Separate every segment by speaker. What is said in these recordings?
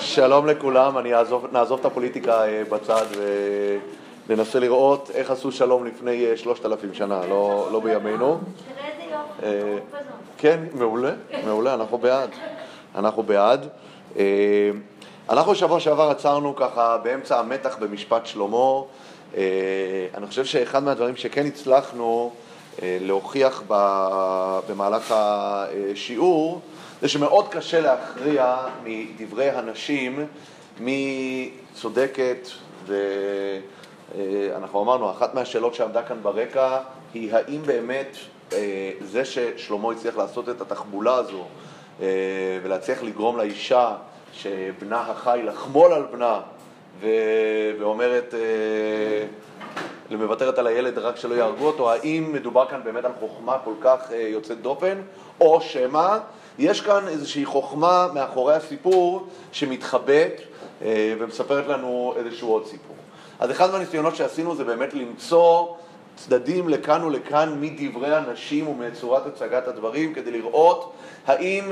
Speaker 1: שלום לכולם, אני אעזוב, נעזוב את הפוליטיקה אה, בצד וננסה לראות איך עשו שלום לפני אה, שלושת אלפים שנה, לא, לא בימינו. אה, כן, מעולה, מעולה, אנחנו בעד. אנחנו בעד. אנחנו שבוע שעבר עצרנו ככה באמצע המתח במשפט שלמה. אני חושב שאחד מהדברים שכן הצלחנו להוכיח במהלך השיעור זה שמאוד קשה להכריע מדברי הנשים מי צודקת, ואנחנו אמרנו, אחת מהשאלות שעמדה כאן ברקע היא האם באמת אה, זה ששלמה הצליח לעשות את התחבולה הזו אה, ולהצליח לגרום לאישה שבנה החי לחמול על בנה ואומרת, אה, מוותרת על הילד רק שלא יהרגו אותו, האם מדובר כאן באמת על חוכמה כל כך יוצאת דופן, או שמא יש כאן איזושהי חוכמה מאחורי הסיפור שמתחבאת אה, ומספרת לנו איזשהו עוד סיפור. אז אחד מהניסיונות שעשינו זה באמת למצוא צדדים לכאן ולכאן מדברי הנשים ומצורת הצגת הדברים כדי לראות האם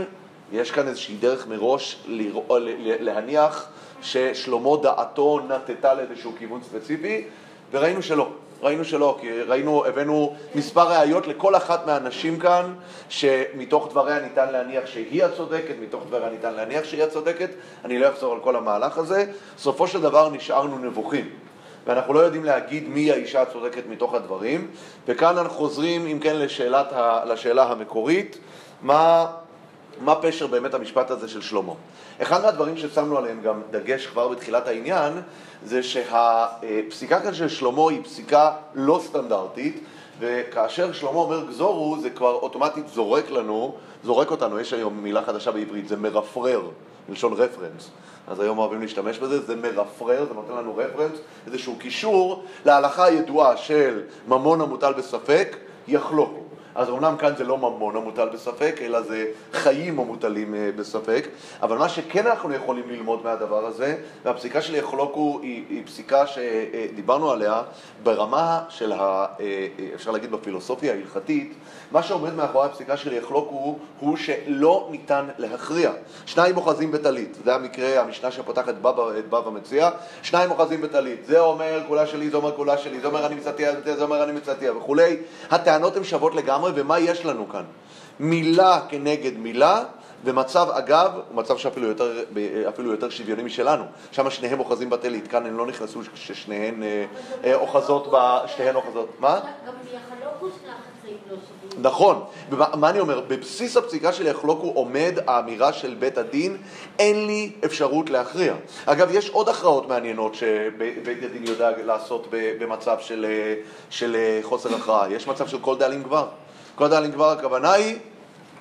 Speaker 1: יש כאן איזושהי דרך מראש לראות, להניח ששלמה דעתו נטטה לאיזשהו כיוון ספציפי וראינו שלא. ראינו שלא, כי ראינו, הבאנו מספר ראיות לכל אחת מהנשים כאן, שמתוך דבריה ניתן להניח שהיא הצודקת, מתוך דבריה ניתן להניח שהיא הצודקת, אני לא אחזור על כל המהלך הזה. בסופו של דבר נשארנו נבוכים, ואנחנו לא יודעים להגיד מי האישה הצודקת מתוך הדברים, וכאן אנחנו חוזרים, אם כן, לשאלת ה, לשאלה המקורית, מה... מה פשר באמת המשפט הזה של שלמה? אחד מהדברים ששמנו עליהם גם דגש כבר בתחילת העניין, זה שהפסיקה כאן של שלמה היא פסיקה לא סטנדרטית, וכאשר שלמה אומר גזורו, זה כבר אוטומטית זורק לנו, זורק אותנו, יש היום מילה חדשה בעברית, זה מרפרר, מלשון רפרנס. אז היום אוהבים להשתמש בזה, זה מרפרר, זה נותן לנו רפרנס, איזשהו קישור להלכה הידועה של ממון המוטל בספק, יחלוקו. אז אמנם כאן זה לא ממון המוטל בספק, אלא זה חיים המוטלים אה, בספק, אבל מה שכן אנחנו יכולים ללמוד מהדבר הזה, והפסיקה של יחלוקו היא, היא פסיקה שדיברנו עליה ברמה של, ה, אה, אפשר להגיד בפילוסופיה ההלכתית, מה שעומד מאחורי הפסיקה של יחלוקו הוא שלא ניתן להכריע. שניים אוחזים בטלית, זה המקרה, המשנה שפותחת את בבא מציע, שניים אוחזים בטלית, זה אומר כולה שלי, זה אומר כולה שלי, זה אומר אני מצאתיה, זה אומר אני מצאתיה וכולי. הטענות הן שוות לגמרי, ומה יש לנו כאן? מילה כנגד מילה, ומצב אגב, הוא מצב שאפילו יותר, אפילו יותר שוויוני משלנו. שם שניהם אוחזים בטלית, כאן הם לא נכנסו ששניהן אה, אה, אוחזות, שתיהן אוחזות. מה? גם יחלוקו שני החצאים לא שווים. נכון. מה אני אומר? בבסיס הפסיקה של יחלוקו עומד האמירה של בית הדין, אין לי אפשרות להכריע. אגב, יש עוד הכרעות מעניינות שבית הדין יודע לעשות במצב של, אה, של חוסר הכרעה. יש מצב של כל דאלים גבר. כל דאלים גבר הכוונה היא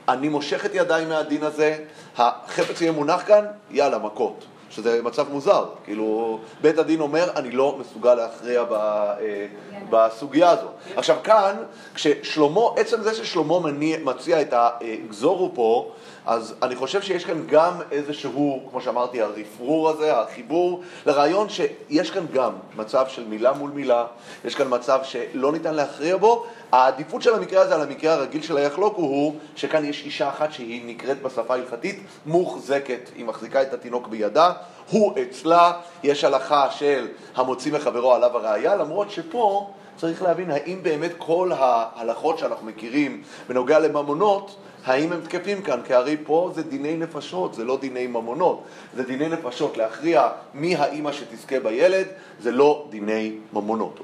Speaker 1: אני מושך את ידיי מהדין הזה, החפץ יהיה מונח כאן, יאללה, מכות. שזה מצב מוזר, כאילו בית הדין אומר אני לא מסוגל להכריע ב, אה, בסוגיה הזו. עכשיו כאן, כששלמה, עצם זה ששלמה מציע את הגזורו פה, אז אני חושב שיש כאן גם איזשהו, כמו שאמרתי, הרפרור הזה, החיבור, לרעיון שיש כאן גם מצב של מילה מול מילה, יש כאן מצב שלא ניתן להכריע בו, העדיפות של המקרה הזה על המקרה הרגיל של היחלוקו הוא שכאן יש אישה אחת שהיא נקראת בשפה ההלכתית מוחזקת, היא מחזיקה את התינוק בידה, הוא אצלה, יש הלכה של המוציא מחברו עליו הראייה, למרות שפה צריך להבין האם באמת כל ההלכות שאנחנו מכירים בנוגע לממונות האם הם תקפים כאן? כי הרי פה זה דיני נפשות, זה לא דיני ממונות. זה דיני נפשות, להכריע מי האימא שתזכה בילד, זה לא דיני ממונות.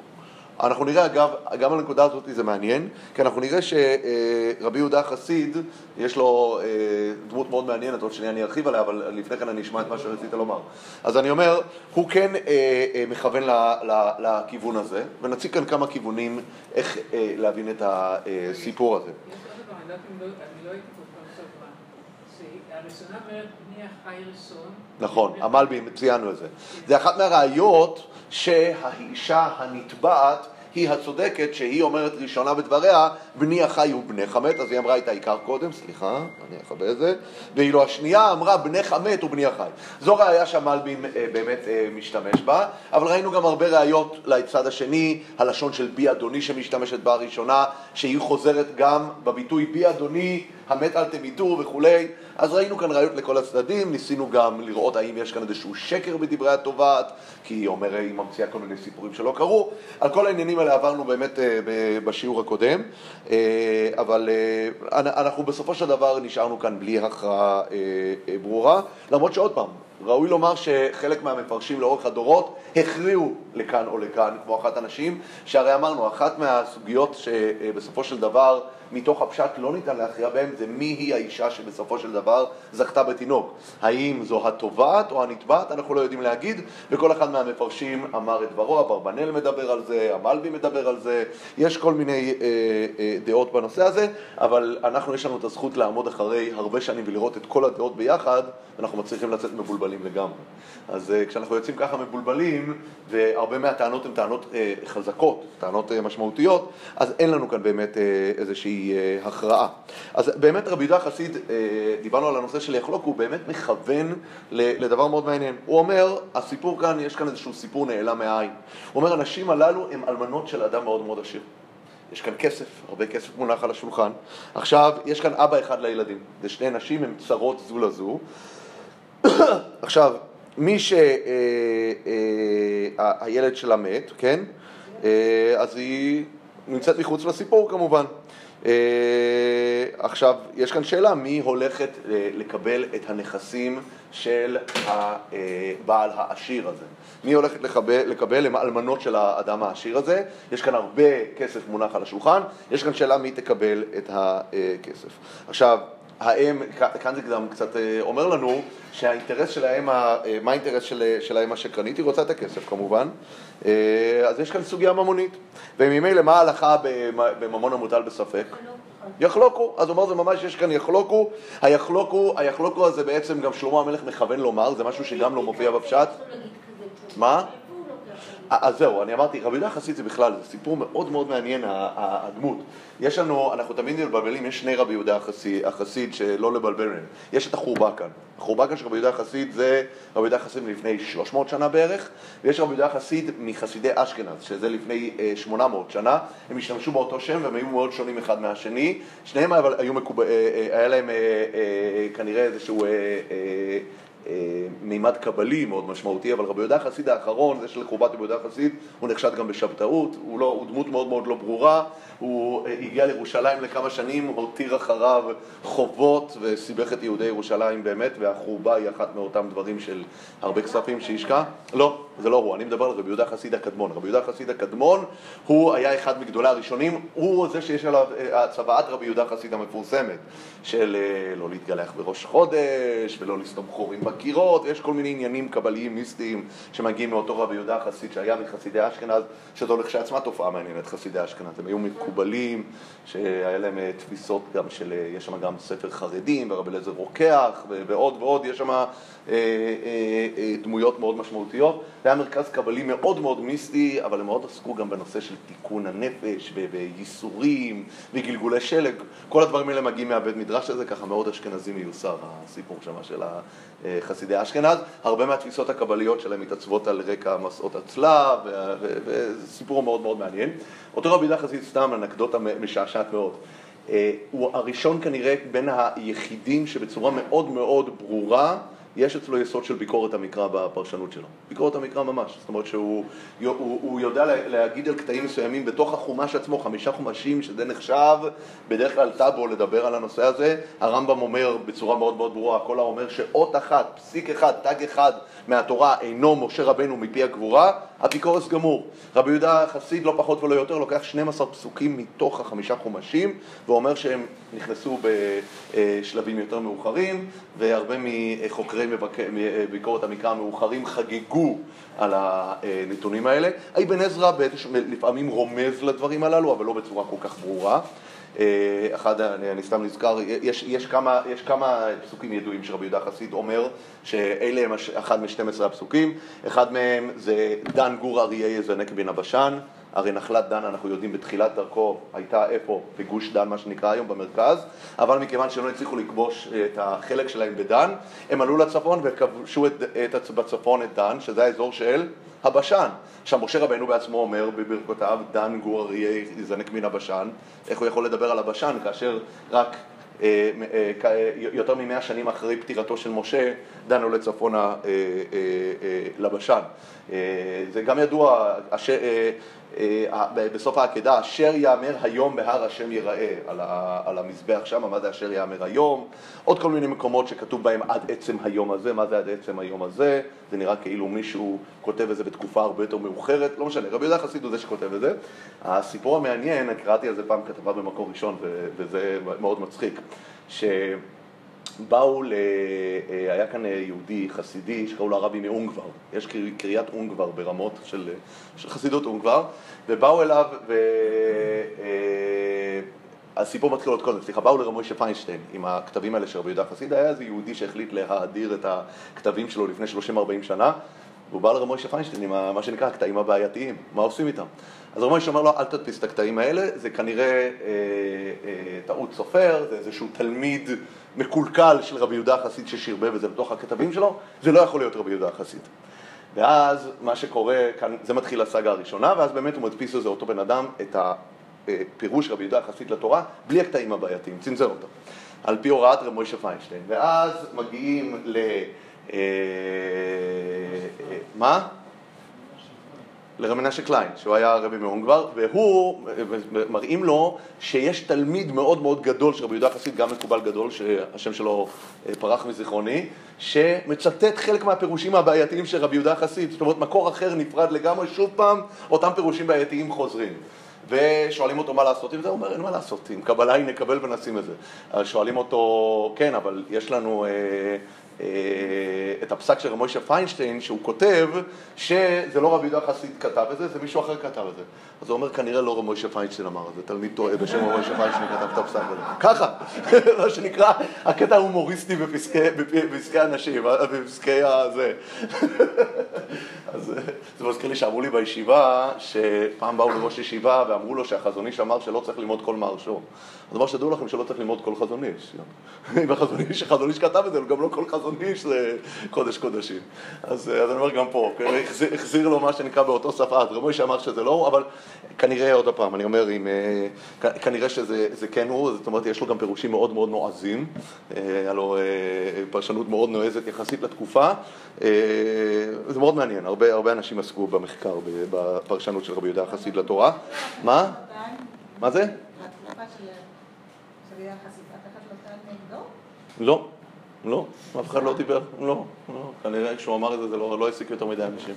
Speaker 1: אנחנו נראה, אגב, גם הנקודה הזאת זה מעניין, כי אנחנו נראה שרבי יהודה החסיד, יש לו אה, דמות מאוד מעניינת, עוד שנייה אני ארחיב עליה, אבל לפני כן אני אשמע את מה שרצית לומר. אז אני אומר, הוא כן אה, אה, מכוון לכיוון הזה, ונציג כאן כמה כיוונים איך להבין את הסיפור הזה. נכון, המלבי, ציינו את זה. זה אחת מהראיות שהאישה הנתבעת היא הצודקת, שהיא אומרת ראשונה בדבריה, בני החי הוא בני חמת, אז היא אמרה את העיקר קודם, סליחה, אני אכבה את זה, ואילו השנייה אמרה בני חמת ובני החי. זו ראיה שהמלבים אה, באמת אה, משתמש בה, אבל ראינו גם הרבה ראיות לצד השני, הלשון של בי אדוני שמשתמשת בה הראשונה, שהיא חוזרת גם בביטוי בי אדוני המת אל תמיתו וכולי. אז ראינו כאן ראיות לכל הצדדים, ניסינו גם לראות האם יש כאן איזשהו שקר בדברי התובעת, כי היא אומרת, היא ממציאה כל מיני סיפורים שלא קרו. על כל העניינים האלה עברנו באמת אה, בשיעור הקודם, אה, אבל אה, אנחנו בסופו של דבר נשארנו כאן בלי הכרעה ברורה, למרות שעוד פעם, ראוי לומר שחלק מהמפרשים לאורך הדורות הכריעו לכאן או לכאן, כמו אחת הנשים, שהרי אמרנו, אחת מהסוגיות שבסופו של דבר מתוך הפשט לא ניתן להכריע בהם, זה מי היא האישה שבסופו של דבר זכתה בתינוק. האם זו התובעת או הנתבעת, אנחנו לא יודעים להגיד, וכל אחד מהמפרשים אמר את דברו, אברבנאל מדבר על זה, המלבי מדבר על זה, יש כל מיני אה, אה, דעות בנושא הזה, אבל אנחנו, יש לנו את הזכות לעמוד אחרי הרבה שנים ולראות את כל הדעות ביחד, אנחנו מצליחים לצאת מבולבלים לגמרי. אז אה, כשאנחנו יוצאים ככה מבולבלים, והרבה מהטענות הן טענות אה, חזקות, טענות אה, משמעותיות, אז אין לנו כאן באמת אה, איזושהי הכרעה. אז באמת רבי יהודה חסיד, דיברנו על הנושא של יחלוק, הוא באמת מכוון לדבר מאוד מעניין. הוא אומר, הסיפור כאן, יש כאן איזשהו סיפור נעלם מהעין. הוא אומר, הנשים הללו הן אלמנות של אדם מאוד מאוד עשיר. יש כאן כסף, הרבה כסף מונח על השולחן. עכשיו, יש כאן אבא אחד לילדים. זה שני נשים, הן צרות זו לזו. עכשיו, מי שהילד אה, שלה מת, כן? אז היא נמצאת מחוץ לסיפור כמובן. אה, עכשיו, יש כאן שאלה, מי הולכת אה, לקבל את הנכסים של הבעל העשיר הזה? מי הולכת לקבל, לקבל הם האלמנות של האדם העשיר הזה? יש כאן הרבה כסף מונח על השולחן, יש כאן שאלה מי תקבל את הכסף. עכשיו, האם, כאן זה גם קצת אה, אומר לנו שהאינטרס של האם, מה האינטרס של, של האם השקרנית? היא רוצה את הכסף כמובן, אז יש כאן סוגיה ממונית. וממילא מה ההלכה בממון המוטל בספק? יחלוקו, אז הוא אומר זה ממש, יש כאן יחלוקו, היחלוקו, היחלוקו הזה בעצם גם שלמה המלך מכוון לומר, זה משהו שגם לא מופיע בפשט. מה? אז זהו, אני אמרתי, רבי יהודה החסיד זה בכלל, זה סיפור מאוד מאוד מעניין, הדמות. יש לנו, אנחנו תמיד מבלבלים, יש שני רבי יהודה החסיד, החסיד שלא לבלבל מהם. יש את החורבה כאן. החורבה כאן של רבי יהודה החסיד זה רבי יהודה החסיד מלפני 300 שנה בערך, ויש רבי יהודה החסיד מחסידי אשכנז, שזה לפני 800 אה, שנה. הם השתמשו באותו שם והם היו מאוד שונים אחד מהשני. שניהם אבל היו מקובל, אה, אה, היה להם כנראה איזשהו... אה, מימד קבלי מאוד משמעותי, אבל רבי יהודה החסיד האחרון, זה של חורבת רבי יהודה החסיד, הוא נחשד גם בשבתאות, הוא, לא, הוא דמות מאוד מאוד לא ברורה, הוא אה, הגיע לירושלים לכמה שנים, הותיר אחריו חובות וסיבך את יהודי ירושלים באמת, והחורבה היא אחת מאותם דברים של הרבה כספים שהשקע. לא, זה לא הוא, אני מדבר על רבי יהודה החסיד הקדמון. רבי יהודה החסיד הקדמון, הוא היה אחד מגדולי הראשונים, הוא זה שיש עליו אה, צוואת רבי יהודה החסיד המפורסמת, של לא להתגלח בראש חודש, ולא לסתום חורים בקירות, ויש כל מיני עניינים קבליים מיסטיים שמגיעים מאותו רבי יהודה החסיד שהיה מחסידי אשכנז, שזו לכשעצמה תופעה מעניינת, חסידי אשכנז. הם היו מקובלים, שהיה להם אה, תפיסות גם של, אה, יש שם גם ספר חרדים, ורבי אליעזר רוקח, ועוד ועוד, יש שם אה, אה, אה, דמויות מאוד משמעותיות. זה היה מרכז קבלי מאוד מאוד מיסטי, אבל הם מאוד עסקו גם בנושא של תיקון הנפש, וייסורים, וגלגולי שלג. כל הדברים האלה מגיעים מהבית מדרש הזה, ככה מאוד אשכנזי מיוסר, הסיפור שם של חסידי אשכנז. הרבה מהתפיסות הקבליות שלהם מתעצבות על רקע מסעות הצלב, וזה סיפור מאוד מאוד מעניין. אותו רבי יהודה חסיד, סתם אנקדוטה משעשעת מאוד. אה, הוא הראשון כנראה בין היחידים שבצורה מאוד מאוד ברורה יש אצלו יסוד של ביקורת המקרא בפרשנות שלו. ביקורת המקרא ממש. זאת אומרת שהוא הוא, הוא יודע להגיד על קטעים מסוימים בתוך החומש עצמו, חמישה חומשים, שזה נחשב בדרך כלל טאבו לדבר על הנושא הזה. הרמב"ם אומר בצורה מאוד מאוד ברורה, כל האומר שאות אחת, פסיק אחד, תג אחד מהתורה אינו משה רבנו מפי הגבורה, אפיקורס גמור. רבי יהודה חסיד לא פחות ולא יותר לוקח 12 פסוקים מתוך החמישה חומשים ואומר שהם נכנסו בשלבים יותר מאוחרים והרבה מחוקרי ביקורת המקרא המאוחרים חגגו על הנתונים האלה. אבן עזרא לפעמים רומז לדברים הללו אבל לא בצורה כל כך ברורה. אה, אחד, אני, אני סתם נזכר, יש, יש, כמה, יש כמה פסוקים ידועים שרבי יהודה חסיד אומר שאלה הם אחד מ-12 הפסוקים, אחד מהם זה דן גור אריה יזנק בן הבשן, הרי נחלת דן, אנחנו יודעים, בתחילת דרכו הייתה איפה? בגוש דן, מה שנקרא היום, במרכז, אבל מכיוון שהם לא הצליחו לכבוש את החלק שלהם בדן, הם עלו לצפון וכבשו את, את, בצפון את דן, שזה האזור של הבשן. עכשיו, משה רבנו בעצמו אומר בברכותיו, דן גור אריה יזנק מן הבשן, איך הוא יכול לדבר על הבשן כאשר רק אה, יותר ממאה שנים אחרי פטירתו של משה, דנו לצפונה לבשן. זה גם ידוע, בסוף העקדה, אשר יאמר היום בהר השם ייראה, על המזבח שם, מה זה אשר יאמר היום, עוד כל מיני מקומות שכתוב בהם עד עצם היום הזה, מה זה עד עצם היום הזה, זה נראה כאילו מישהו כותב את זה בתקופה הרבה יותר מאוחרת, לא משנה, רבי יהודה חסיד הוא זה שכותב את זה. הסיפור המעניין, קראתי על זה פעם כתבה במקור ראשון, וזה מאוד מצחיק, שבאו, ל... היה כאן יהודי חסידי שקראו לו הרבי מאונגבר, יש קריית אונגבר ברמות של, של חסידות אונגבר, ובאו אליו, ו... הסיפור מתחיל עוד קודם, סליחה, באו לרמוישה פיינשטיין עם הכתבים האלה של רבי יהודה חסיד, היה איזה יהודי שהחליט להאדיר את הכתבים שלו לפני 30-40 שנה, והוא בא לרמוישה פיינשטיין עם מה שנקרא הקטעים הבעייתיים, מה עושים איתם? אז רמוישה אומר לו, אל תדפיס את הקטעים האלה, זה כנראה אה, אה, טעות סופר, זה איזשהו תלמיד מקולקל של רבי יהודה חסיד ששרבב את זה בתוך הכתבים שלו, זה לא יכול להיות רבי יהודה חסיד. ואז מה שקורה, כאן, זה מתחיל הסאגה הראשונה, ואז באמת הוא מדפיס לזה אותו בן אדם את ה... פירוש רבי יהודה יחסית לתורה, בלי הקטעים הבעייתיים, צנזר אותו, על פי הוראת רב מוישה פיינשטיין. ואז מגיעים ל... אה, מה? לרב מנשה קליין, שהוא היה רבי מאונגבר, והוא, מראים לו שיש תלמיד מאוד מאוד גדול של רבי יהודה חסיד, גם מקובל גדול, שהשם שלו אה, פרח מזיכרוני, שמצטט חלק מהפירושים הבעייתיים של רבי יהודה חסיד, זאת אומרת מקור אחר נפרד לגמרי, שוב פעם, אותם פירושים בעייתיים חוזרים. ושואלים אותו מה לעשות עם זה, הוא אומר אין מה לעשות, עם קבלה היא נקבל ונשים את זה. שואלים אותו, כן, אבל יש לנו אה, את הפסק של רמוישה פיינשטיין, שהוא כותב שזה לא רבי יהודה חסיד כתב את זה, זה מישהו אחר כתב את זה. אז הוא אומר, כנראה לא רמוישה פיינשטיין אמר את זה, תלמיד טועה בשם רמוישה פיינשטיין כתב את הפסק הזה. ככה, מה שנקרא, הקטע ההומוריסטי בפסקי אנשים, בפסקי הזה. אז זה מזכיר לי שאמרו לי בישיבה, שפעם באו לראש ישיבה ואמרו לו שהחזון איש אמר שלא צריך ללמוד כל מערשו. אז אמר שתדעו לכם שלא צריך ללמוד כל חזון איש. אם החזון איש, כתב את זה, גם לא כל חזון איש זה קודש קודשים. אז, אז אני אומר גם פה, כן, החזיר, החזיר לו מה שנקרא באותו שפה, אז רבי שאמר שזה לא הוא, אבל כנראה, עוד פעם, אני אומר, אם, אה, כנראה שזה כן הוא, זאת אומרת, יש לו גם פירושים מאוד מאוד נועזים, אה, היה לו אה, פרשנות מאוד נועזת יחסית לתקופה, זה מאוד מעניין, הרבה, הרבה אנשים עסקו במחקר, בפרשנות של רבי יהודה החסיד לתורה. מה? מה זה? לא, לא, אף אחד לא דיבר, לא, לא, כנראה כשהוא אמר את זה זה לא, לא העסיק יותר מדי אנשים.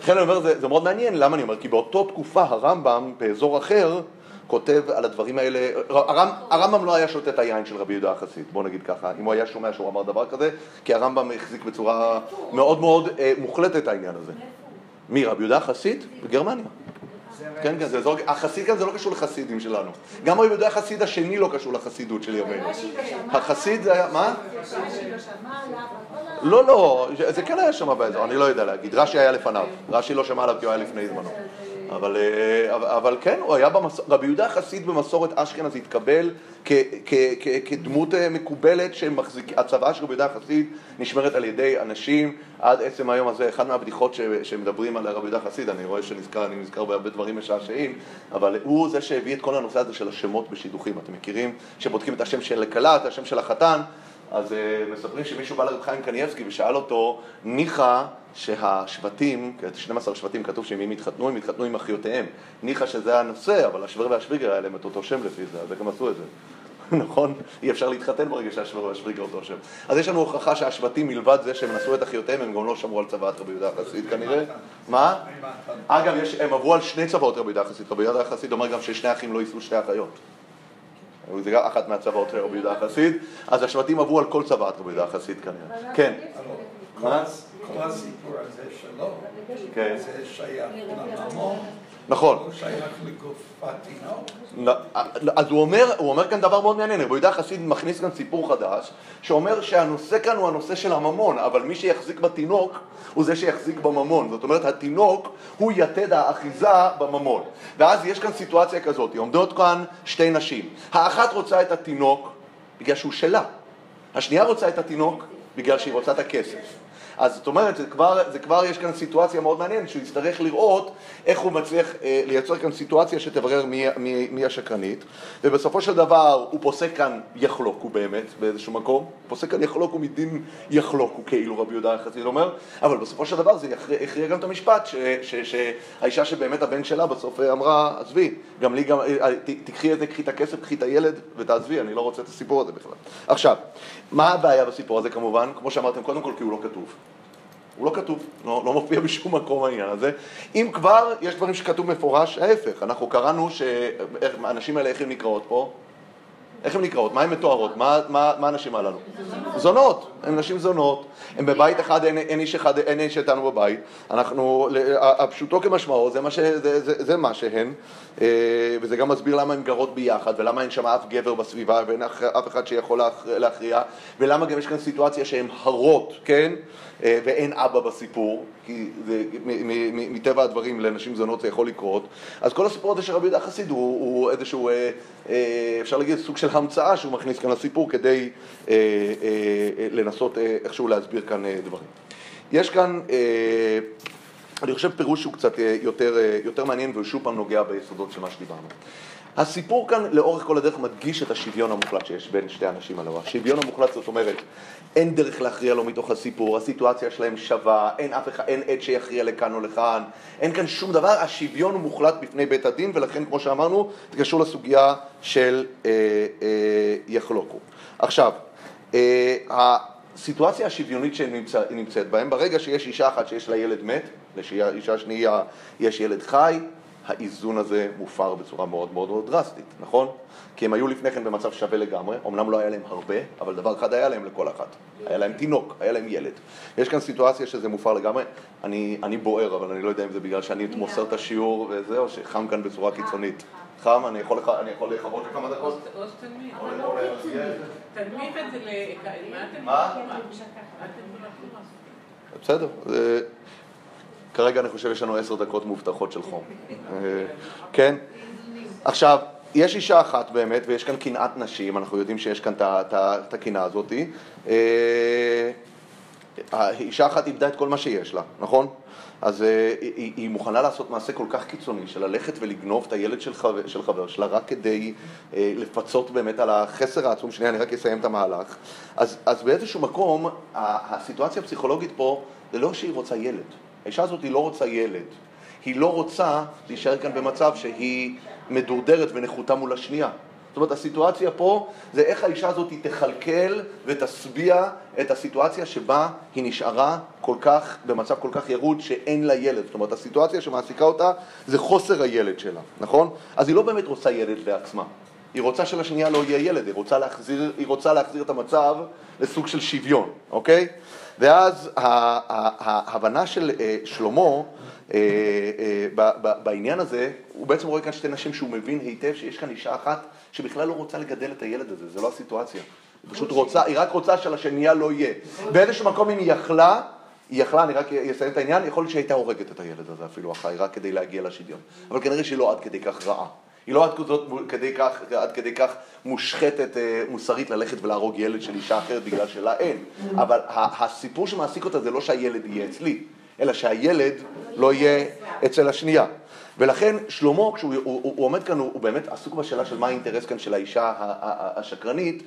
Speaker 1: לכן אני אומר, זה, זה מאוד מעניין, למה אני אומר? כי באותו תקופה הרמב"ם באזור אחר כותב על הדברים האלה, הרמב, הרמב"ם לא היה שותה את היין של רבי יהודה החסיד, בוא נגיד ככה, אם הוא היה שומע שהוא אמר דבר כזה, כי הרמב"ם החזיק בצורה מאוד מאוד אה, מוחלטת העניין הזה. מי, רבי יהודה החסיד? בגרמניה. כן, כן, זה אזור, החסיד כאן זה לא קשור לחסידים שלנו. גם רבי יהודה החסיד השני לא קשור לחסידות של ימינו. החסיד זה היה, מה? לא, לא, זה כן היה שם באזור, אני לא יודע להגיד. רש"י היה לפניו, רש"י לא שמע עליו כי הוא היה לפני זמנו. אבל, אה, אבל כן, הוא היה במסורת, רבי יהודה החסיד במסורת אשכנז התקבל כ, כ, כ, כדמות אה, מקובלת שהצוואה של רבי יהודה החסיד נשמרת על ידי אנשים עד עצם היום הזה. אחד מהבדיחות ש, שמדברים על רבי יהודה החסיד, אני רואה שנזכר, אני נזכר בהרבה דברים משעשעים, אבל הוא זה שהביא את כל הנושא הזה של השמות בשידוכים. אתם מכירים? שבודקים את השם של הכלה, את השם של החתן. אז uh, מספרים שמישהו בא לרב חיים קנייבסקי ושאל אותו, ניחא שהשבטים, 12 שבטים כתוב שאם הם יתחתנו, הם יתחתנו עם אחיותיהם. ניחא שזה הנושא, אבל השוור והשוויגר היה להם את אותו שם לפי זה, אז הם עשו את זה. נכון? אי אפשר להתחתן ברגע שהשוור והשוויגר אותו שם. אז יש לנו הוכחה שהשבטים מלבד זה שהם נשאו את אחיותיהם, הם גם לא שמרו על צוואת רבי יהודה החסיד כנראה. מה? אגב, הם עברו על שני צוואות רבי יהודה החסיד. רבי יהודה החסיד אומר גם ששני אחים לא יישאו שתי אחיות. זה גם אחת מהצוואות של רבי יהודה החסיד, אז השבטים עברו על כל צוואת רבי יהודה החסיד כנראה. כן. כל הסיפור הזה שלו, כן. זה שייך לממון. נכון. הוא שייך לגוף התינוק. אז הוא אומר, הוא אומר כאן דבר מאוד מעניין, רבי יהודה חסיד מכניס כאן סיפור חדש, שאומר שהנושא כאן הוא הנושא של הממון, אבל מי שיחזיק בתינוק הוא זה שיחזיק בממון. זאת אומרת, התינוק הוא יתד האחיזה בממון. ואז יש כאן סיטואציה כזאת, עומדות כאן שתי נשים. האחת רוצה את התינוק בגלל שהוא שלה. השנייה רוצה את התינוק בגלל שהיא רוצה את הכסף. אז זאת אומרת, זה כבר, זה כבר יש כאן סיטואציה מאוד מעניינת, שהוא יצטרך לראות איך הוא מצליח אה, לייצר כאן סיטואציה שתברר מי, מי, מי השקרנית, ובסופו של דבר הוא פוסק כאן יחלוקו באמת, באיזשהו מקום, פוסק כאן יחלוקו מדין יחלוקו, כאילו רבי יהודה החסיד אומר, אבל בסופו של דבר זה יכריע גם את המשפט, ש, ש, ש, שהאישה שבאמת הבן שלה בסוף אמרה, עזבי, גם לי גם, אה, תקחי את זה, קחי את הכסף, קחי את הילד ותעזבי, אני לא רוצה את הסיפור הזה בכלל. עכשיו, מה הבעיה בסיפור הזה כמובן? כמו שאמרתם, קודם כל כי הוא לא כתוב. הוא לא כתוב, לא, לא מופיע בשום מקום העניין הזה. אם כבר, יש דברים שכתוב מפורש, ההפך, אנחנו קראנו שהנשים האלה, איך הן נקראות פה? איך הן נקראות? מה הן מתוארות? מה, מה, מה הנשים הללו? זונות, הן נשים זונות, הן בבית אחד, אין, אין איש אחד, אין איש איתנו בבית, אנחנו, הפשוטו כמשמעו, זה מה, ש, זה, זה, זה מה שהן, וזה גם מסביר למה הן גרות ביחד, ולמה אין שם אף גבר בסביבה, ואין אף אחד שיכול להכריע, ולמה גם יש כאן סיטואציה שהן הרות, כן? אה, ואין אבא בסיפור, כי זה, מטבע הדברים לנשים זונות זה יכול לקרות. אז כל הסיפור הזה של רבי יהודה חסיד הוא, הוא איזשהו, אה, אה, אפשר להגיד, סוג של המצאה שהוא מכניס כאן לסיפור כדי לנסות איכשהו להסביר כאן דברים. יש כאן, אני חושב, פירוש שהוא קצת יותר, יותר מעניין והוא שוב פעם נוגע ביסודות של מה שדיברנו. הסיפור כאן לאורך כל הדרך מדגיש את השוויון המוחלט שיש בין שתי האנשים הללו. השוויון המוחלט זאת אומרת, אין דרך להכריע לו מתוך הסיפור, הסיטואציה שלהם שווה, אין אף אחד, אין עד שיכריע לכאן או לכאן, אין כאן שום דבר, השוויון הוא מוחלט בפני בית הדין ולכן כמו שאמרנו, זה קשור לסוגיה של אה, אה, יחלוקו. עכשיו, אה, הסיטואציה השוויונית שנמצאת נמצא, בהם, ברגע שיש אישה אחת שיש לה ילד מת, לאישה שנייה יש ילד חי, האיזון הזה מופר בצורה מאוד מאוד מאוד דרסטית, נכון? כי הם היו לפני כן במצב שווה לגמרי, אמנם לא היה להם הרבה, אבל דבר אחד היה להם לכל אחת. היה להם תינוק, היה להם ילד. יש כאן סיטואציה שזה מופר לגמרי. אני, אני בוער, אבל אני לא יודע אם זה בגלל שאני מוסר את השיעור וזה, או שחם כאן בצורה קיצונית. חם, אני יכול לכבות לכמה דקות?
Speaker 2: או שתנמיך. תנמיך את זה ל...
Speaker 1: מה? בסדר. כרגע אני חושב שיש לנו עשר דקות מובטחות של חום. אה, כן? עכשיו, יש אישה אחת באמת, ויש כאן קנאת נשים, אנחנו יודעים שיש כאן את הקנאה הזאת. אה, האישה אחת איבדה את כל מה שיש לה, נכון? אז אה, היא, היא מוכנה לעשות מעשה כל כך קיצוני של ללכת ולגנוב את הילד של חבר, של חבר שלה רק כדי אה, לפצות באמת על החסר העצום. שנייה, אני רק אסיים את המהלך. אז, אז באיזשהו מקום, הסיטואציה הפסיכולוגית פה זה לא שהיא רוצה ילד. האישה הזאת היא לא רוצה ילד. היא לא רוצה להישאר כאן במצב שהיא מדורדרת ונחותה מול השנייה. זאת אומרת, הסיטואציה פה זה איך האישה הזאת תכלכל ותשביע את הסיטואציה שבה היא נשארה כל כך, במצב כל כך ירוד שאין לה ילד. זאת אומרת, הסיטואציה שמעסיקה אותה זה חוסר הילד שלה, נכון? אז היא לא באמת רוצה ילד לעצמה. היא רוצה שלשנייה לא יהיה ילד, היא רוצה להחזיר, היא רוצה להחזיר את המצב לסוג של שוויון, אוקיי? ואז ההבנה של אה, שלמה אה, אה, בעניין הזה, הוא בעצם רואה כאן שתי נשים שהוא מבין היטב שיש כאן אישה אחת שבכלל לא רוצה לגדל את הילד הזה, זה לא הסיטואציה. היא פשוט רוצה, היא רק רוצה שלשנייה לא יהיה. באיזשהו מקום אם היא יכלה, היא יכלה, אני רק אסיים את העניין, יכול להיות שהייתה הורגת את הילד הזה אפילו החי, רק כדי להגיע לשוויון. אבל כנראה שהיא לא עד כדי כך רעה. היא לא עד כדי כך, עד כדי כך מושחתת אה, מוסרית ללכת ולהרוג ילד של אישה אחרת בגלל שלה אין. אבל הסיפור שמעסיק אותה זה לא שהילד יהיה אצלי, אלא שהילד לא יהיה אצל השנייה. ולכן שלמה, כשהוא הוא, הוא, הוא עומד כאן, הוא, הוא באמת עסוק בשאלה של מה האינטרס כאן של האישה השקרנית,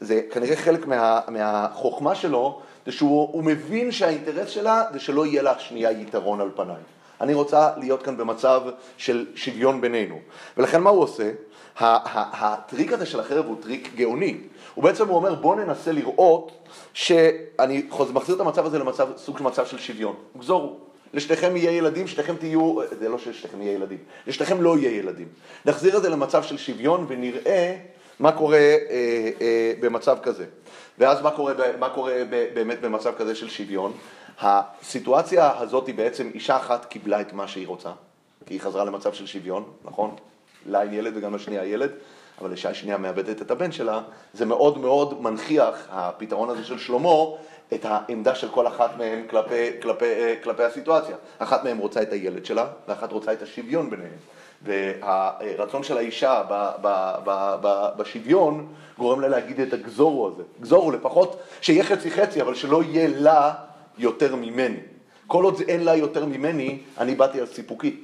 Speaker 1: זה כנראה חלק מה, מהחוכמה שלו, זה שהוא מבין שהאינטרס שלה זה שלא יהיה לה שנייה יתרון על פניי. אני רוצה להיות כאן במצב של שוויון בינינו. ולכן מה הוא עושה? הטריק הזה של החרב הוא טריק גאוני. הוא בעצם אומר בוא ננסה לראות שאני מחזיר את המצב הזה למצב, סוג של מצב של שוויון. גזורו. לשתיכם יהיה ילדים, שתיכם תהיו, זה לא שלשתיכם יהיה ילדים, לשתיכם לא יהיה ילדים. נחזיר את זה למצב של שוויון ונראה מה קורה אה, אה, במצב כזה. ואז מה קורה, מה קורה באמת במצב כזה של שוויון? הסיטואציה הזאת היא בעצם, אישה אחת קיבלה את מה שהיא רוצה, כי היא חזרה למצב של שוויון, נכון? לה אין ילד וגם לשנייה ילד, אבל אישה שנייה מאבדת את הבן שלה, זה מאוד מאוד מנכיח, הפתרון הזה של שלמה, את העמדה של כל אחת מהן כלפי, כלפי, כלפי הסיטואציה. אחת מהן רוצה את הילד שלה, ואחת רוצה את השוויון ביניהם. והרצון של האישה ב, ב, ב, ב, בשוויון גורם לה להגיד את הגזורו הזה. גזורו, לפחות שיהיה חצי חצי, אבל שלא יהיה לה יותר ממני. כל עוד אין לה יותר ממני, אני באתי על סיפוקי.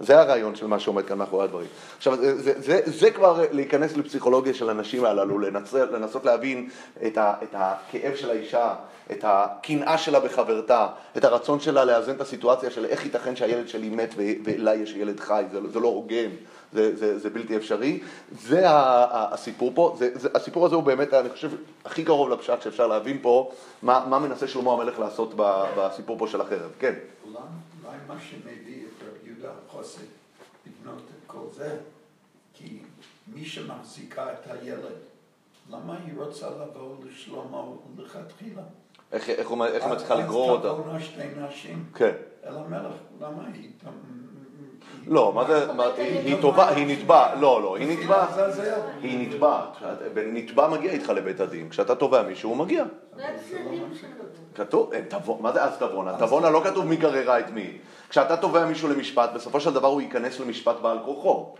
Speaker 1: זה הרעיון של מה שעומד כאן מאחורי הדברים. עכשיו, זה, זה, זה, כבר להיכנס לפסיכולוגיה של הנשים הללו, לנצ... לנסות להבין את, ה, את הכאב של האישה, את הקנאה שלה בחברתה, את הרצון שלה לאזן את הסיטואציה של איך ייתכן שהילד שלי מת ולה יש ילד חי, זה, זה לא הוגן, זה, זה, זה בלתי אפשרי. זה הסיפור פה, זה, זה, הסיפור הזה הוא באמת, אני חושב, הכי קרוב לפשט שאפשר להבין פה, מה, מה מנסה שלמה המלך לעשות בסיפור פה של החרב. כן.
Speaker 3: אולי מה שמביא את רבי יהודה חוסן לבנות את כל זה, כי מי שמחזיקה את הילד, למה היא רוצה לבוא לשלמה לכתחילה?
Speaker 1: איך היא מצליחה לגרור אותה?
Speaker 3: אז תבואנה שתי נשים
Speaker 1: כן.
Speaker 3: אל המלך, למה היא?
Speaker 1: לא, מה זה, היא טובה, היא נתבעת, לא, לא, היא נתבעת, היא נתבעת, נתבע מגיע איתך לבית הדין, כשאתה תובע מישהו הוא מגיע. כתוב, מה זה אז תבונה? תבונה לא כתוב מי גררה את מי. כשאתה תובע מישהו למשפט, בסופו של דבר הוא ייכנס למשפט בעל כורחו.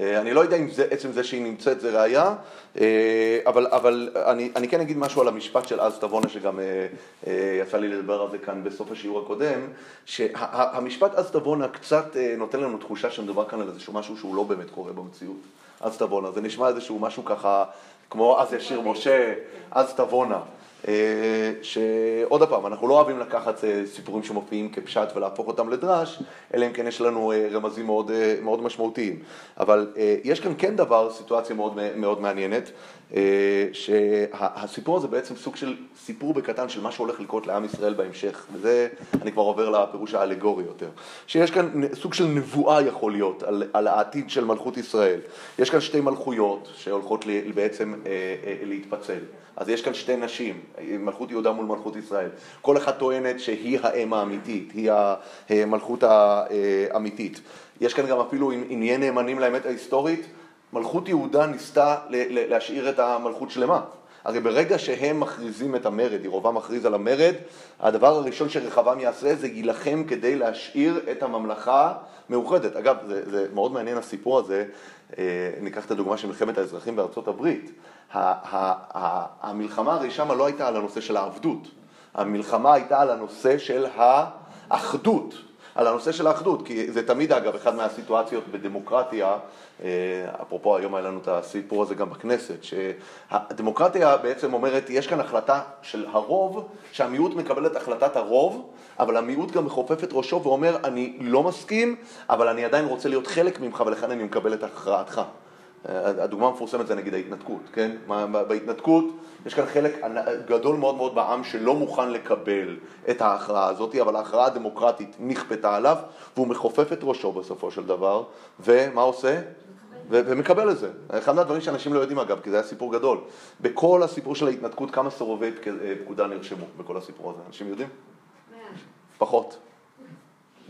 Speaker 1: אה, אני לא יודע אם זה, עצם זה שהיא נמצאת זה ראייה, אה, אבל, אבל אני, אני כן אגיד משהו על המשפט של אז תבונה, שגם אה, יצא לי לדבר על זה כאן בסוף השיעור הקודם, שהמשפט אז תבונה קצת נותן לנו תחושה שמדובר כאן על איזשהו משהו שהוא לא באמת קורה במציאות. אז תבונה, זה נשמע איזשהו משהו ככה, כמו אז ישיר משה, אז תבונה. אה, שעוד פעם, אנחנו לא אוהבים לקחת אה, סיפורים שמופיעים כפשט ולהפוך אותם לדרש, אלא אם כן יש לנו אה, רמזים מאוד, מאוד משמעותיים. אבל יש כאן כן דבר, סיטואציה מאוד, מאוד מעניינת, שהסיפור הזה בעצם סוג של סיפור בקטן של מה שהולך לקרות לעם ישראל בהמשך, וזה, אני כבר עובר לפירוש האלגורי יותר. שיש כאן סוג של נבואה יכול להיות על, על העתיד של מלכות ישראל. יש כאן שתי מלכויות שהולכות בעצם להתפצל. אז יש כאן שתי נשים, מלכות יהודה מול מלכות ישראל. כל אחת טוענת שהיא האם האמיתית, היא המלכות האמיתית. יש כאן גם אפילו, אם נהיה נאמנים לאמת ההיסטורית, מלכות יהודה ניסתה להשאיר את המלכות שלמה. הרי ברגע שהם מכריזים את המרד, ירובעם מכריז על המרד, הדבר הראשון שרחבעם יעשה זה יילחם כדי להשאיר את הממלכה מאוחדת. אגב, זה, זה מאוד מעניין הסיפור הזה, אה, ניקח את הדוגמה של מלחמת האזרחים בארצות הברית. המלחמה הרי שמה לא הייתה על הנושא של העבדות, המלחמה הייתה על הנושא של האחדות, על הנושא של האחדות, כי זה תמיד אגב אחד מהסיטואציות בדמוקרטיה, אה, אפרופו היום היה לנו את הסיפור הזה גם בכנסת, שהדמוקרטיה בעצם אומרת, יש כאן החלטה של הרוב, שהמיעוט מקבל את החלטת הרוב, אבל המיעוט גם מכופף את ראשו ואומר, אני לא מסכים, אבל אני עדיין רוצה להיות חלק ממך ולכן אני מקבל את הכרעתך. הדוגמה המפורסמת זה נגיד ההתנתקות, כן? בהתנתקות יש כאן חלק גדול מאוד מאוד בעם שלא מוכן לקבל את ההכרעה הזאת, אבל ההכרעה הדמוקרטית נכפתה עליו והוא מכופף את ראשו בסופו של דבר, ומה עושה? ומקבל את זה. אחד מהדברים שאנשים לא יודעים אגב, כי זה היה סיפור גדול. בכל הסיפור של ההתנתקות, כמה סירובי פקודה נרשמו בכל הסיפור הזה? אנשים יודעים? פחות.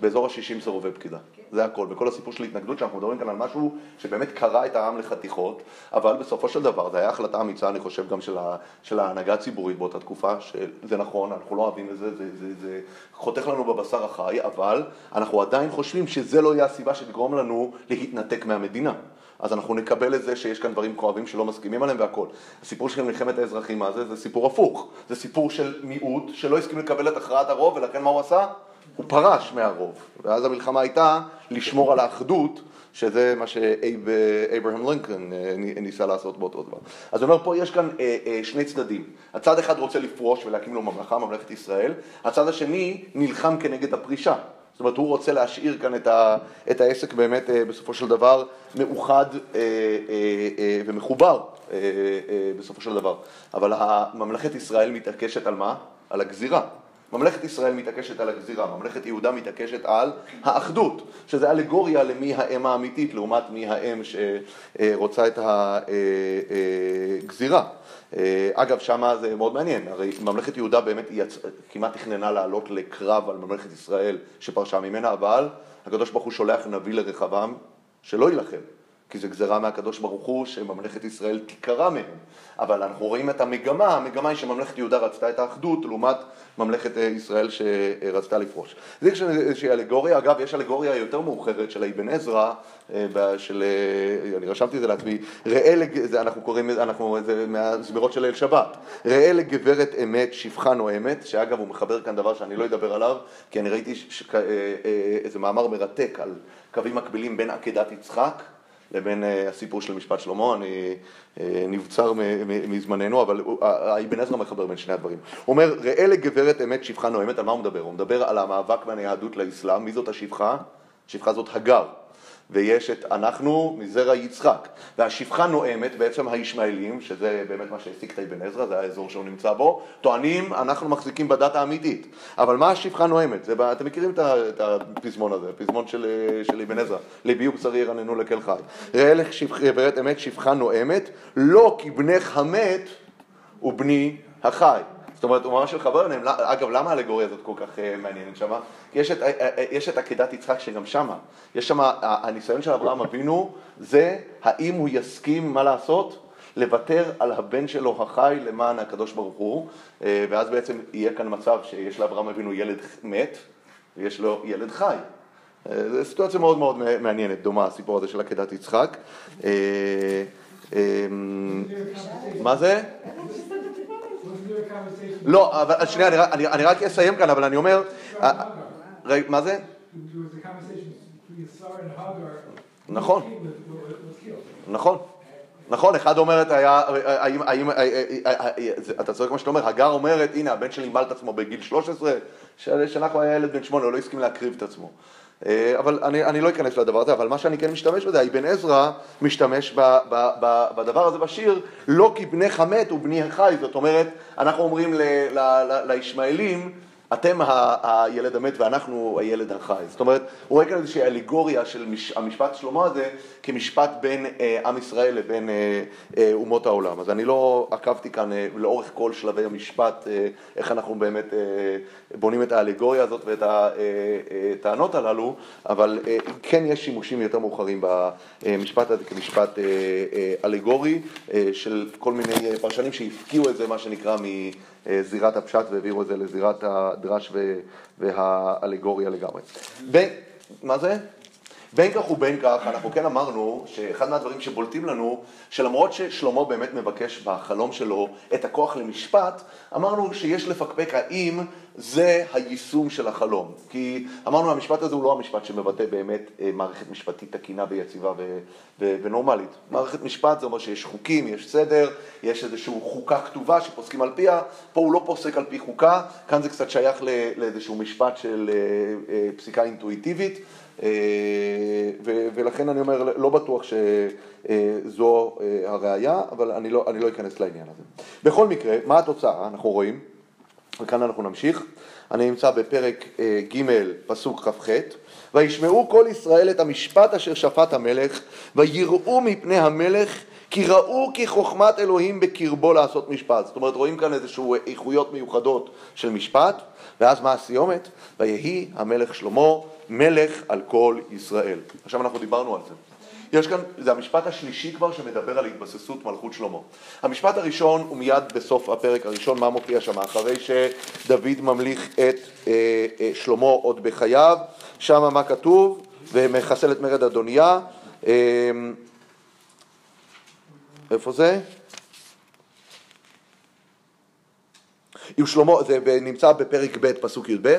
Speaker 1: באזור ה-60 סירובי פקידה. זה הכל. בכל הסיפור של התנגדות, שאנחנו מדברים כאן על משהו שבאמת קרע את העם לחתיכות, אבל בסופו של דבר, זו הייתה החלטה אמיצה, אני חושב, גם של, ה, של ההנהגה הציבורית באותה תקופה, שזה נכון, אנחנו לא אוהבים את זה, זה, זה, זה חותך לנו בבשר החי, אבל אנחנו עדיין חושבים שזה לא יהיה הסיבה שתגרום לנו להתנתק מהמדינה. אז אנחנו נקבל את זה שיש כאן דברים כואבים שלא מסכימים עליהם והכל. הסיפור של מלחמת האזרחים, מה זה? זה סיפור הפוך. זה סיפור של מיעוט שלא הסכים לקבל את הכרעת הרוב, ולכן מה הוא עשה? הוא פרש מהרוב, ואז המלחמה הייתה לשמור על האחדות, שזה מה שאברהם לינקולן אה, ניסה לעשות באותו דבר. אז אני אומר, פה יש כאן אה, אה, שני צדדים. הצד אחד רוצה לפרוש ולהקים לו ממלכה, ממלכת ישראל, הצד השני נלחם כנגד הפרישה. זאת אומרת, הוא רוצה להשאיר כאן את, ה, את העסק באמת בסופו של דבר מאוחד ומחובר בסופו של דבר. אבל ממלכת ישראל מתעקשת על מה? על הגזירה. ממלכת ישראל מתעקשת על הגזירה, ממלכת יהודה מתעקשת על האחדות, שזה אלגוריה למי האם האמיתית לעומת מי האם שרוצה את הגזירה. אגב, שמה זה מאוד מעניין, הרי ממלכת יהודה באמת יצ... כמעט תכננה לעלות לקרב על ממלכת ישראל שפרשה ממנה, אבל הקדוש ברוך הוא שולח נביא לרחבעם שלא יילחם, כי זה גזרה מהקדוש ברוך הוא שממלכת ישראל תיקרא מהם. אבל אנחנו רואים את המגמה, המגמה היא שממלכת יהודה רצתה את האחדות לעומת ממלכת אה, ישראל שרצתה לפרוש. זה איזושהי אלגוריה, אגב יש אלגוריה יותר מאוחרת של האבן עזרא, אה, של, אה, אני רשמתי את זה לעצמי, ראה, זה אנחנו קוראים, אנחנו, זה מהסבירות של ליל שבת, ראה לגברת אמת שפחה נואמת, שאגב הוא מחבר כאן דבר שאני לא אדבר עליו, כי אני ראיתי איזה מאמר מרתק על קווים מקבילים בין עקדת יצחק לבין אה, הסיפור של משפט שלמה, אני אה, נבצר מזמננו, אבל האבן עזרא מחבר בין שני הדברים. הוא אומר, ראה לגברת אמת שפחה נואמת, על מה הוא מדבר? הוא מדבר על המאבק בין היהדות לאסלאם, מי זאת השפחה? השפחה זאת הגר. ויש את אנחנו מזרע יצחק. והשפחה נואמת, בעצם הישמעאלים, שזה באמת מה שהעסיק את אבן עזרא, זה האזור שהוא נמצא בו, טוענים, אנחנו מחזיקים בדת האמיתית. אבל מה השפחה נואמת? זה, אתם מכירים את הפזמון הזה, הפזמון של, של אבן עזרא, לבי ובשרי ירננו לקל חי. ראה לך גברת אמת שפחה נואמת, לא כי בנך המת ובני החי. זאת אומרת, הוא ממש מחבר אליהם, אגב, למה האלגוריה הזאת כל כך אה, מעניינת שמה? יש את, אה, אה, יש את עקדת יצחק שגם שמה, יש שם, הניסיון של אברהם אבינו זה האם הוא יסכים מה לעשות? לוותר על הבן שלו החי למען הקדוש ברוך הוא, ואז בעצם יהיה כאן מצב שיש לאברהם אבינו ילד מת ויש לו ילד חי. זו סיטואציה מאוד מאוד מעניינת, דומה, הסיפור הזה של עקדת יצחק. מה זה? לא, אבל שנייה, אני רק אסיים כאן, אבל אני אומר... מה זה? נכון. נכון. נכון, אחד אומרת, היה, האם, האם, אתה צודק מה שאתה אומר, הגר אומרת, הנה הבן שלי מל את עצמו בגיל 13, שאנחנו היה ילד בן שמונה, הוא לא הסכים להקריב את עצמו. אה, אבל אני, אני לא אכנס לדבר הזה, אבל מה שאני כן משתמש בזה, אבן עזרא משתמש ב, ב, ב, בדבר הזה בשיר, לא כי בנך מת ובני החי, זאת אומרת, אנחנו אומרים לישמעאלים, אתם הילד המת ואנחנו הילד החי. זאת אומרת, הוא רואה כאן איזושהי אליגוריה של המשפט שלמה הזה כמשפט בין אה, עם ישראל לבין אה, אה, אומות העולם. אז אני לא עקבתי כאן לאורך כל שלבי המשפט, איך אנחנו באמת בונים את האליגוריה הזאת ואת הטענות הללו, אבל כן יש שימושים יותר מאוחרים במשפט הזה כמשפט אליגורי של כל מיני פרשנים שהפקיעו את זה, מה שנקרא, מ... זירת הפשט והעבירו את זה לזירת הדרש והאלגוריה לגמרי. מה זה? בין כך ובין כך, אנחנו כן אמרנו שאחד מהדברים שבולטים לנו, שלמרות ששלמה באמת מבקש בחלום שלו את הכוח למשפט, אמרנו שיש לפקפק האם זה היישום של החלום. כי אמרנו המשפט הזה הוא לא המשפט שמבטא באמת אה, מערכת משפטית תקינה ויציבה ו- ו- ונורמלית. מערכת משפט זה אומר שיש חוקים, יש סדר, יש איזושהי חוקה כתובה שפוסקים על פיה, פה הוא לא פוסק על פי חוקה, כאן זה קצת שייך לאיזשהו משפט של אה, אה, פסיקה אינטואיטיבית. ולכן אני אומר, לא בטוח שזו הראייה, אבל אני לא, אני לא אכנס לעניין הזה. בכל מקרה, מה התוצאה? אנחנו רואים וכאן אנחנו נמשיך. אני נמצא בפרק אה, ג' פסוק כ"ח: וישמעו כל ישראל את המשפט אשר שפט המלך ויראו מפני המלך כי ראו כי חוכמת אלוהים בקרבו לעשות משפט. זאת אומרת רואים כאן איזשהן איכויות מיוחדות של משפט ואז מה הסיומת? ויהי המלך שלמה מלך על כל ישראל. עכשיו אנחנו דיברנו על זה. יש כאן, זה המשפט השלישי כבר שמדבר על התבססות מלכות שלמה. המשפט הראשון הוא מיד בסוף הפרק הראשון, מה מופיע שם? אחרי שדוד ממליך את אה, אה, שלמה עוד בחייו, שם מה כתוב? ומחסל את מרד אדוניה. אה, איפה זה? ושלמה, זה נמצא בפרק ב', פסוק י"ב,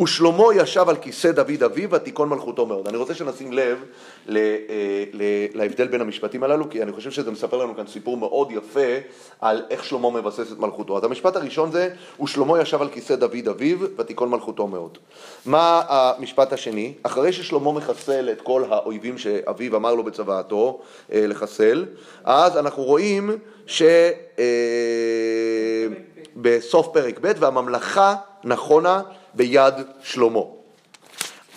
Speaker 1: ושלמה ישב על כיסא דוד אביו ותיכון מלכותו מאוד. אני רוצה שנשים לב ל, אה, ל, להבדל בין המשפטים הללו, כי אני חושב שזה מספר לנו כאן סיפור מאוד יפה על איך שלמה מבסס את מלכותו. אז המשפט הראשון זה, ושלמה ישב על כיסא דוד אביו ותיכון מלכותו מאוד. מה המשפט השני? אחרי ששלמה מחסל את כל האויבים שאביו אמר לו בצוואתו אה, לחסל, אז אנחנו רואים ש... בסוף פרק ב', והממלכה נכונה ביד שלמה.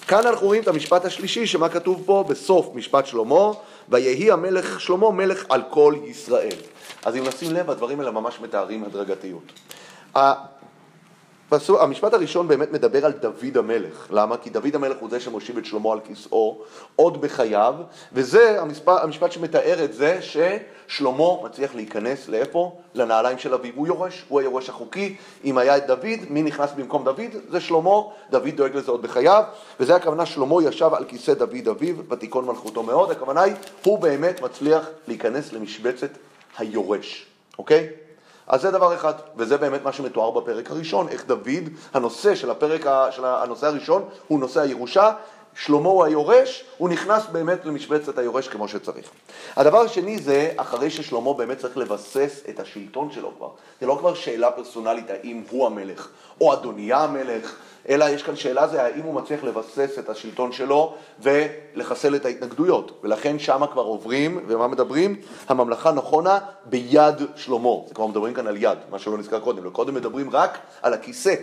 Speaker 1: כאן אנחנו רואים את המשפט השלישי, שמה כתוב פה בסוף משפט שלמה, ויהי המלך שלמה מלך על כל ישראל. אז אם נשים לב, הדברים האלה ממש מתארים הדרגתיות. פסוק, המשפט הראשון באמת מדבר על דוד המלך. למה? כי דוד המלך הוא זה שמושיב את שלמה על כיסאו עוד בחייו, וזה המשפט, המשפט שמתאר את זה ששלמה מצליח להיכנס לאיפה? לנעליים של אביו. הוא יורש, הוא היורש החוקי. אם היה את דוד, מי נכנס במקום דוד? זה שלמה, דוד דואג לזה עוד בחייו, וזה הכוונה שלמה ישב על כיסא דוד אביו, ותיכון מלכותו מאוד. הכוונה היא, הוא באמת מצליח להיכנס למשבצת היורש, אוקיי? אז זה דבר אחד, וזה באמת מה שמתואר בפרק הראשון, איך דוד, הנושא של הפרק, של הנושא הראשון הוא נושא הירושה, שלמה הוא היורש, הוא נכנס באמת למשבצת היורש כמו שצריך. הדבר השני זה, אחרי ששלמה באמת צריך לבסס את השלטון שלו כבר, זה לא כבר שאלה פרסונלית האם הוא המלך או אדוניה המלך, אלא יש כאן שאלה זה האם הוא מצליח לבסס את השלטון שלו ולחסל את ההתנגדויות. ולכן שמה כבר עוברים, ומה מדברים? הממלכה נכונה ביד שלמה. זה כבר מדברים כאן על יד, מה שלא נזכר קודם. קודם מדברים רק על הכיסא.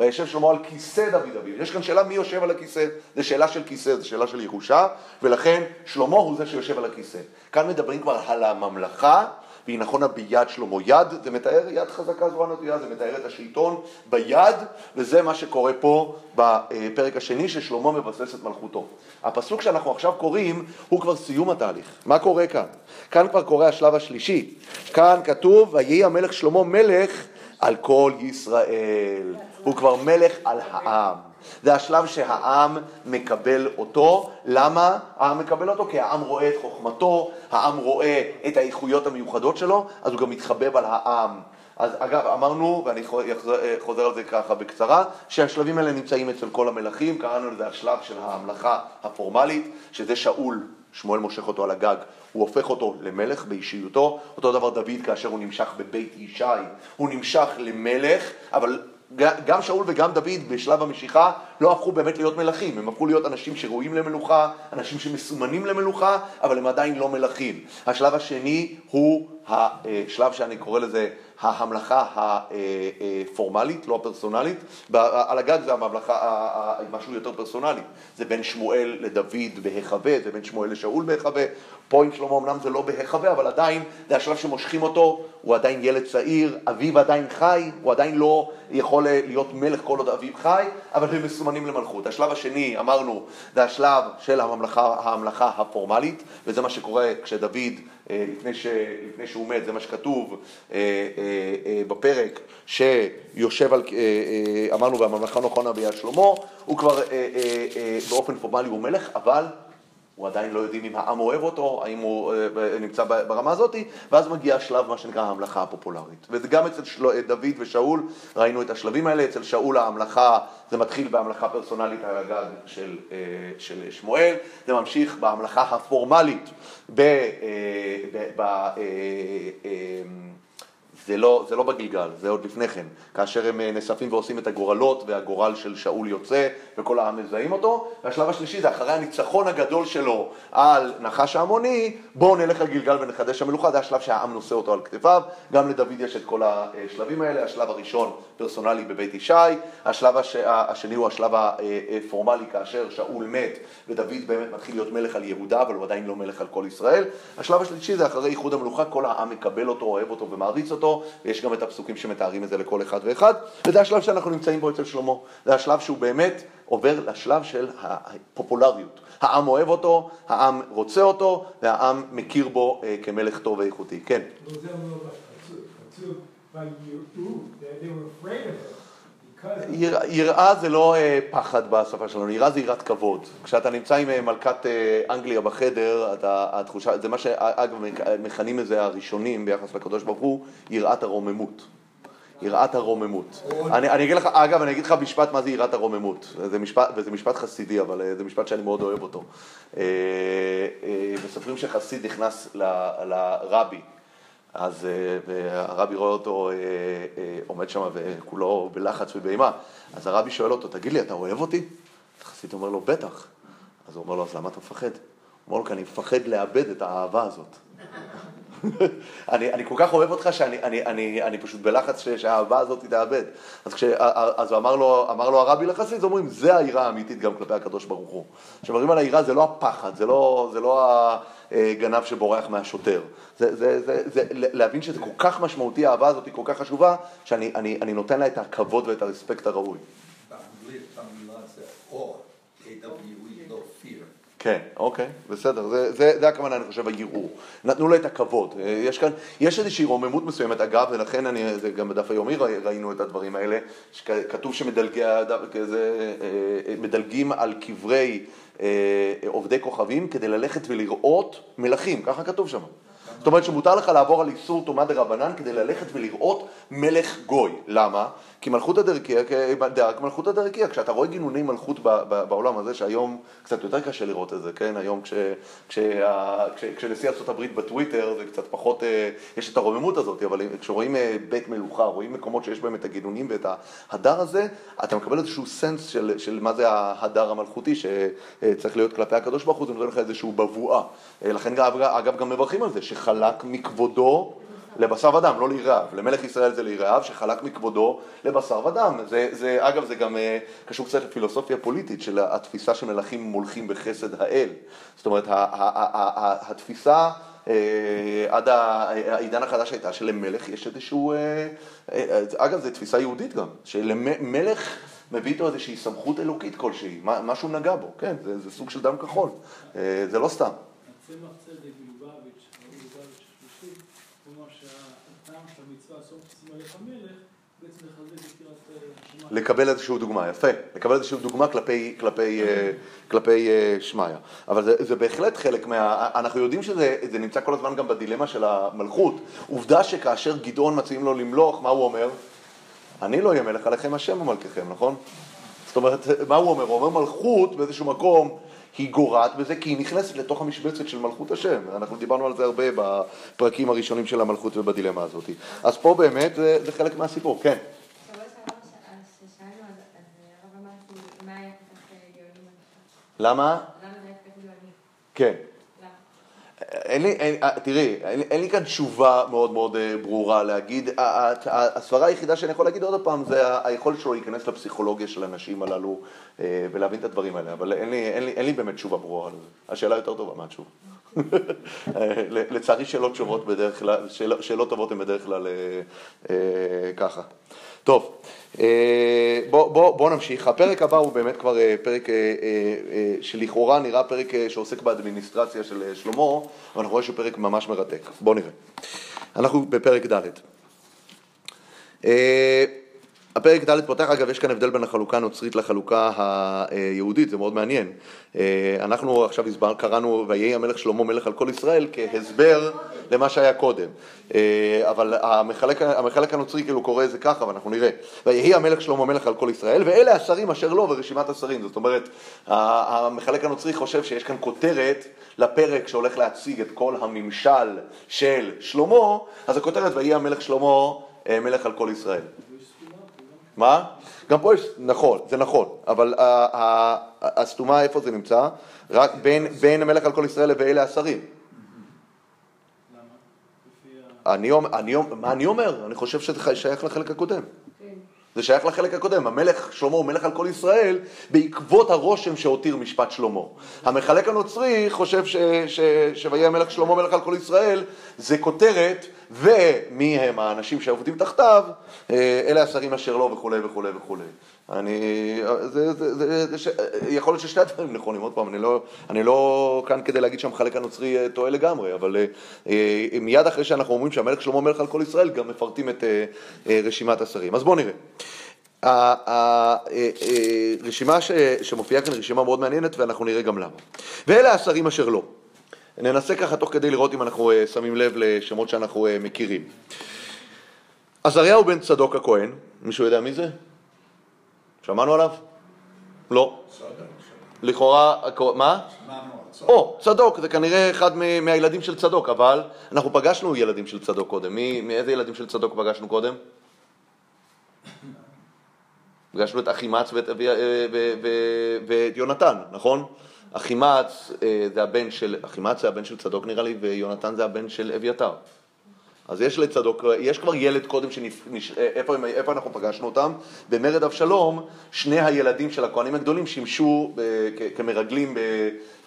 Speaker 1: וישב שלמה על כיסא דוד אביו. יש כאן שאלה מי יושב על הכיסא, זו שאלה של כיסא, זו שאלה של ירושה, ולכן שלמה הוא זה שיושב על הכיסא. כאן מדברים כבר על הממלכה והיא נכונה ביד שלמה. יד, זה מתאר יד חזקה זרוע נטויה, זה מתאר את השלטון ביד, וזה מה שקורה פה בפרק השני, ששלמה מבסס את מלכותו. הפסוק שאנחנו עכשיו קוראים הוא כבר סיום התהליך. מה קורה כאן? כאן כבר קורה השלב השלישי. כאן כתוב, ויהי המלך שלמה מלך על כל ישראל. הוא כבר מלך על העם. זה השלב שהעם מקבל אותו. למה העם מקבל אותו? כי העם רואה את חוכמתו, העם רואה את האיכויות המיוחדות שלו, אז הוא גם מתחבב על העם. אז אגב, אמרנו, ואני חוזר על זה ככה בקצרה, שהשלבים האלה נמצאים אצל כל המלכים, קראנו לזה השלב של הממלכה הפורמלית, שזה שאול, שמואל מושך אותו על הגג, הוא הופך אותו למלך באישיותו, אותו דבר דוד כאשר הוא נמשך בבית ישי, הוא נמשך למלך, אבל גם שאול וגם דוד בשלב המשיכה לא הפכו באמת להיות מלכים, הם הפכו להיות אנשים שראויים למלוכה, אנשים שמסומנים למלוכה, אבל הם עדיין לא מלכים. השלב השני הוא השלב שאני קורא לזה ההמלכה הפורמלית, לא הפרסונלית. על הגג זה הממלכה, משהו יותר פרסונלי. זה בין שמואל לדוד בהיחווה, זה בין שמואל לשאול בהיחווה. פה עם שלמה אמנם זה לא בהיחווה, אבל עדיין זה השלב שמושכים אותו, הוא עדיין ילד צעיר, אביו עדיין חי, הוא עדיין לא יכול להיות מלך כל עוד אביו חי, אבל הם מסומנים למלכות. השלב השני, אמרנו, זה השלב של הממלכה, הממלכה הפורמלית, וזה מה שקורה כשדוד אה, לפני, ש, לפני שהוא מת, זה מה שכתוב אה, אה, בפרק, שיושב על, אמרנו, והממלכה נכונה ביד שלמה, הוא כבר באופן פורמלי הוא מלך, אבל הוא עדיין לא יודעים אם העם אוהב אותו, האם הוא נמצא ברמה הזאת, ואז מגיע השלב, מה שנקרא, ההמלכה הפופולרית. וגם אצל של... דוד ושאול, ראינו את השלבים האלה, אצל שאול ההמלכה, זה מתחיל בהמלכה פרסונלית על הגג של, של שמואל, זה ממשיך בהמלכה הפורמלית ב... ב, ב זה לא, זה לא בגלגל, זה עוד לפני כן, כאשר הם אה, נאספים ועושים את הגורלות והגורל של שאול יוצא וכל העם מזהים אותו, והשלב השלישי זה אחרי הניצחון הגדול שלו על נחש העמוני, בואו נלך לגלגל ונחדש המלוכה, זה השלב שהעם נושא אותו על כתפיו, גם לדוד יש את כל השלבים האלה, השלב הראשון פרסונלי בבית ישי, השלב הש... השני הוא השלב הפורמלי כאשר שאול מת ודוד באמת מתחיל להיות מלך על יהודה, אבל הוא עדיין לא מלך על כל ישראל, השלב השלישי זה אחרי איחוד המלוכה, כל העם מקבל אותו, אוהב אותו ומעריץ אותו ויש גם את הפסוקים שמתארים את זה לכל אחד ואחד, וזה השלב שאנחנו נמצאים בו אצל שלמה. זה השלב שהוא באמת עובר לשלב של הפופולריות. העם אוהב אותו, העם רוצה אותו, והעם מכיר בו אה, כמלך טוב ואיכותי. כן. יראה זה לא אה, פחד בשפה שלנו, יראה זה יראת כבוד. כשאתה נמצא עם אה, מלכת אה, אנגליה בחדר, אתה, התחושה, זה מה שאגב מכנים את זה הראשונים ביחס לקדוש ברוך הוא, יראת הרוממות. יראת הרוממות. אני, אני אגיד לך, אגב, אני אגיד לך משפט מה זה יראת הרוממות. זה משפט, וזה משפט חסידי, אבל זה משפט שאני מאוד אוהב אותו. מספרים שחסיד נכנס לרבי. אז אה, הרבי רואה אותו אה, אה, עומד שם וכולו בלחץ ובאימה. אז הרבי שואל אותו, תגיד לי, אתה אוהב אותי? חסיד אומר לו, בטח. אז הוא אומר לו, אז למה אתה מפחד? הוא אומר לו, כי אני מפחד לאבד את האהבה הזאת. אני, אני כל כך אוהב אותך שאני אני, אני, אני פשוט בלחץ שהאהבה הזאת תאבד. אז, כש, אז אמר, לו, אמר לו הרבי לחסיד, אומרים, זה היראה האמיתית גם כלפי הקדוש ברוך הוא. כשמדברים על היראה זה לא הפחד, זה לא, זה לא אה, גנב שבורח מהשוטר. זה, זה, זה, זה, להבין שזה כל כך משמעותי, האהבה הזאת היא כל כך חשובה, שאני אני, אני נותן לה את הכבוד ואת הרספקט הראוי.
Speaker 3: באנגלית המילה זה אור, fear.
Speaker 1: כן, אוקיי, בסדר, זה, זה, זה הכוונה, אני חושב, הערעור. נתנו לו את הכבוד. אה, יש כאן, יש איזושהי רוממות מסוימת, אגב, ולכן אני, זה גם בדף היומי ראי- ראינו את הדברים האלה, שכתוב שמדלגים על קברי אה, עובדי כוכבים כדי ללכת ולראות מלכים, ככה כתוב שם. זאת אומרת שמותר לך לעבור על איסור טומאה דה רבנן כדי ללכת ולראות מלך גוי. למה? כי מלכותא דרכיה, דאק מלכותא דרכיה, כשאתה רואה גינוני מלכות בעולם הזה, שהיום קצת יותר קשה לראות את זה, כן? היום כש, כשה, כש, כשנשיא ארה"ב בטוויטר זה קצת פחות, אה, יש את הרוממות הזאת, אבל כשרואים אה, בית מלוכה, רואים מקומות שיש בהם את הגינונים ואת ההדר הזה, אתה מקבל איזשהו סנס של, של מה זה ההדר המלכותי שצריך להיות כלפי הקדוש ברוך הוא, זה נותן לך איזשהו בבואה. אה, לכן אגב גם מברכים על זה, שחלק מכבודו לבשר ודם, לא ליראיו. למלך ישראל זה ליראיו, שחלק מכבודו לבשר ודם. זה, זה, אגב, זה גם אה, קשור קצת לפילוסופיה פוליטית של התפיסה שמלכים מולכים בחסד האל. זאת אומרת, ה- ה- ה- ה- ה- התפיסה אה, עד ה- העידן החדש הייתה שלמלך יש איזשהו, אה, אה, אגב, זו תפיסה יהודית גם, שלמלך מביא איתו איזושהי סמכות אלוקית כלשהי, משהו נגע בו, כן, זה, זה סוג של דם כחול, אה, זה לא סתם.
Speaker 4: הצמח צדק מלובביץ', הרב מלובביץ' השלישי, הוא אמר שהטעם של המצווה שמע.
Speaker 1: לקבל איזושהי דוגמה, יפה, לקבל איזושהי דוגמה כלפי, כלפי, אה, כלפי אה, שמעיה. אבל זה, זה בהחלט חלק מה... אנחנו יודעים שזה זה נמצא כל הזמן גם בדילמה של המלכות. עובדה שכאשר גדעון מציעים לו למלוך, מה הוא אומר? אני לא אהיה מלך עליכם, השם המלככם, נכון? זאת אומרת, מה הוא אומר? הוא אומר מלכות באיזשהו מקום היא גורעת בזה כי היא נכנסת לתוך המשבצת של מלכות השם. אנחנו דיברנו על זה הרבה בפרקים הראשונים של המלכות ובדילמה הזאת. אז פה באמת זה, זה חלק מהסיפור, כן. למה?
Speaker 5: למה זה?
Speaker 1: כן. אין לי, אין, אה, תראי, אין, אין לי כאן תשובה מאוד מאוד אה, ברורה להגיד, הסברה היחידה שאני יכול להגיד עוד פעם זה היכולת שלו להיכנס לפסיכולוגיה של האנשים הללו אה, ולהבין את הדברים האלה, אבל אין לי, אין לי, אין לי באמת תשובה ברורה לזה. השאלה יותר טובה, מה התשובה? ל- לצערי שאלות תשובות בדרך כלל, שאלות, טובות הן בדרך כלל ככה. טוב, אה, בוא, בוא, בוא נמשיך. הפרק הבא הוא באמת כבר אה, פרק אה, שלכאורה נראה פרק שעוסק באדמיניסטרציה של שלמה, אבל אנחנו רואים שהוא פרק ממש מרתק. בואו נראה. אנחנו בפרק ד'. הפרק ד' פותח, אגב, יש כאן הבדל בין החלוקה הנוצרית לחלוקה היהודית, זה מאוד מעניין. אה, אנחנו עכשיו הסבר, קראנו ויהי המלך שלמה מלך על כל ישראל כהסבר למה שהיה קודם. אה, אבל המחלק, המחלק הנוצרי כאילו קורא את זה ככה, ואנחנו נראה. ויהי המלך שלמה מלך על כל ישראל, ואלה השרים אשר לו ורשימת השרים. זאת אומרת, המחלק הנוצרי חושב שיש כאן כותרת לפרק שהולך להציג את כל הממשל של שלמה, אז הכותרת ויהי המלך שלמה אה, מלך על כל ישראל. מה? גם פה יש, נכון, זה נכון, אבל ה- ה- הסתומה איפה זה נמצא? רק בין, בין המלך על כל ישראל ואלה השרים. אני, אני, אומר- מה אני אומר? אני חושב שזה שייך לחלק הקודם.
Speaker 5: כן.
Speaker 1: זה שייך לחלק הקודם, המלך שלמה הוא מלך על כל ישראל בעקבות הרושם שהותיר משפט שלמה. המחלק הנוצרי חושב ש, ש, שויהיה המלך שלמה מלך על כל ישראל זה כותרת ומי הם האנשים שעובדים תחתיו, אה, אלה השרים אשר לו וכולי וכולי וכולי. אני, זה, זה, זה, זה, ש, יכול להיות ששני הדברים נכונים, עוד פעם, אני לא, אני לא כאן כדי להגיד שהמחלק הנוצרי אה, טועה לגמרי, אבל אה, אה, מיד אחרי שאנחנו אומרים שהמלך שלמה מלך על כל ישראל, גם מפרטים את אה, אה, רשימת השרים. אז בואו נראה. הרשימה שמופיעה כאן היא רשימה מאוד מעניינת ואנחנו נראה גם למה. ואלה השרים אשר לא. ננסה ככה תוך כדי לראות אם אנחנו אה, שמים לב לשמות שאנחנו אה, מכירים. עזריהו בן צדוק הכהן, מישהו יודע מי זה? שמענו עליו? לא. לכאורה, מה? או, צדוק, זה כנראה אחד מהילדים של צדוק, אבל אנחנו פגשנו ילדים של צדוק קודם. מי, מאיזה ילדים של צדוק פגשנו קודם? פגשנו את אחימץ ואת, אה, יונתן, נכון? אחימץ אה, זה הבן של, אחימץ זה הבן של צדוק נראה לי, ויונתן זה הבן של אביתר. אז יש לצדוק, יש כבר ילד קודם, שנפ... נש... איפה, איפה אנחנו פגשנו אותם? במרד אבשלום, שני הילדים של הכהנים הגדולים שימשו ב... כ... כמרגלים ב...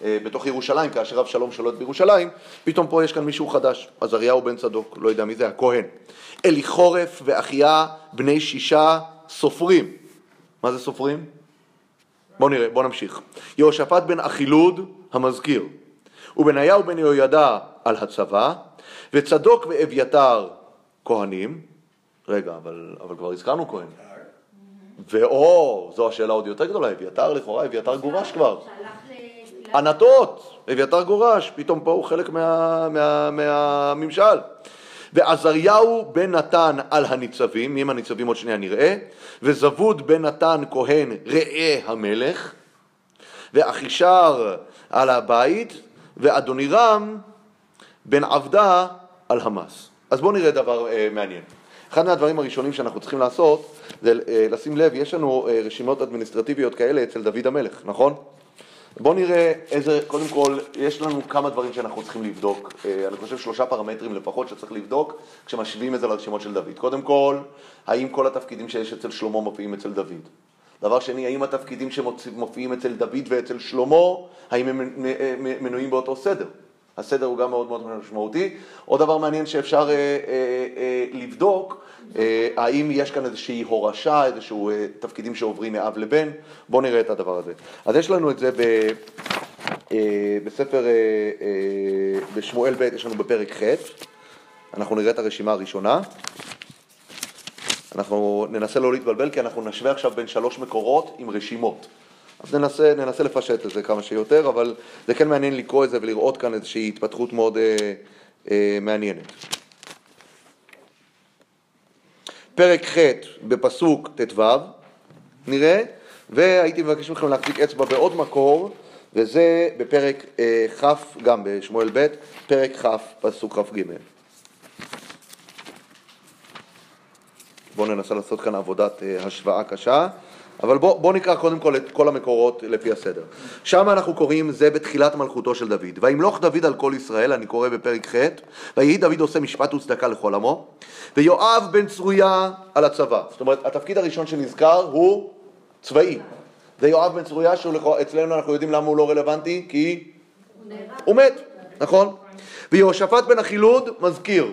Speaker 1: בתוך ירושלים, כאשר אבשלום שולט בירושלים, פתאום פה יש כאן מישהו חדש, עזריהו בן צדוק, לא יודע מי זה, הכהן. אליחורף ואחיה בני שישה סופרים. מה זה סופרים? בואו נראה, בואו נמשיך. יהושפט בן אחילוד המזכיר, ובניהו בן יהוידע על הצבא, וצדוק ואביתר כהנים, רגע, אבל, אבל כבר הזכרנו כהן. ואו, זו השאלה עוד יותר גדולה, אביתר לכאורה, אביתר גורש כבר. ענתות, אביתר גורש, פתאום פה הוא חלק מה, מה, מהממשל. ועזריהו בן נתן על הניצבים, מי הם הניצבים עוד שנייה נראה, וזבוד בן נתן כהן ראה המלך, ואחישר על הבית, ואדונירם בן עבדה על המס. אז בואו נראה דבר אה, מעניין. אחד מהדברים הראשונים שאנחנו צריכים לעשות זה אה, לשים לב, יש לנו אה, רשימות אדמיניסטרטיביות כאלה אצל דוד המלך, נכון? בואו נראה איזה, קודם כל, יש לנו כמה דברים שאנחנו צריכים לבדוק. אה, אני חושב שלושה פרמטרים לפחות שצריך לבדוק כשמשווים את זה לרשימות של דוד. קודם כל, האם כל התפקידים שיש אצל שלמה מופיעים אצל דוד? דבר שני, האם התפקידים שמופיעים אצל דוד ואצל שלמה, האם הם אה, מנויים באותו סדר? הסדר הוא גם מאוד מאוד משמעותי. עוד דבר מעניין שאפשר אה, אה, אה, לבדוק, אה, האם יש כאן איזושהי הורשה, איזשהו אה, תפקידים שעוברים מאב לבן, בואו נראה את הדבר הזה. אז יש לנו את זה ב, אה, בספר, אה, אה, בשמואל ב', יש לנו בפרק ח', אנחנו נראה את הרשימה הראשונה. אנחנו ננסה לא להתבלבל כי אנחנו נשווה עכשיו בין שלוש מקורות עם רשימות. אז ננסה, ננסה לפשט את זה כמה שיותר, אבל זה כן מעניין לקרוא את זה ולראות כאן איזושהי התפתחות מאוד אה, אה, מעניינת. פרק ח' בפסוק ט"ו, נראה, והייתי מבקש מכם להחזיק אצבע בעוד מקור, וזה בפרק אה, כ', גם בשמואל ב', פרק כ', פסוק כ"ג. בואו ננסה לעשות כאן עבודת אה, השוואה קשה. אבל בואו בוא נקרא קודם כל את כל המקורות לפי הסדר. שם אנחנו קוראים, זה בתחילת מלכותו של דוד. וימלוך דוד על כל ישראל, אני קורא בפרק ח', ויהי דוד עושה משפט וצדקה לכל עמו, ויואב בן צרויה על הצבא. זאת אומרת, התפקיד הראשון שנזכר הוא צבאי. זה יואב בן צרויה, שאצלנו אנחנו יודעים למה הוא לא רלוונטי, כי הוא מת, נכון? ויהושפט בן החילוד מזכיר.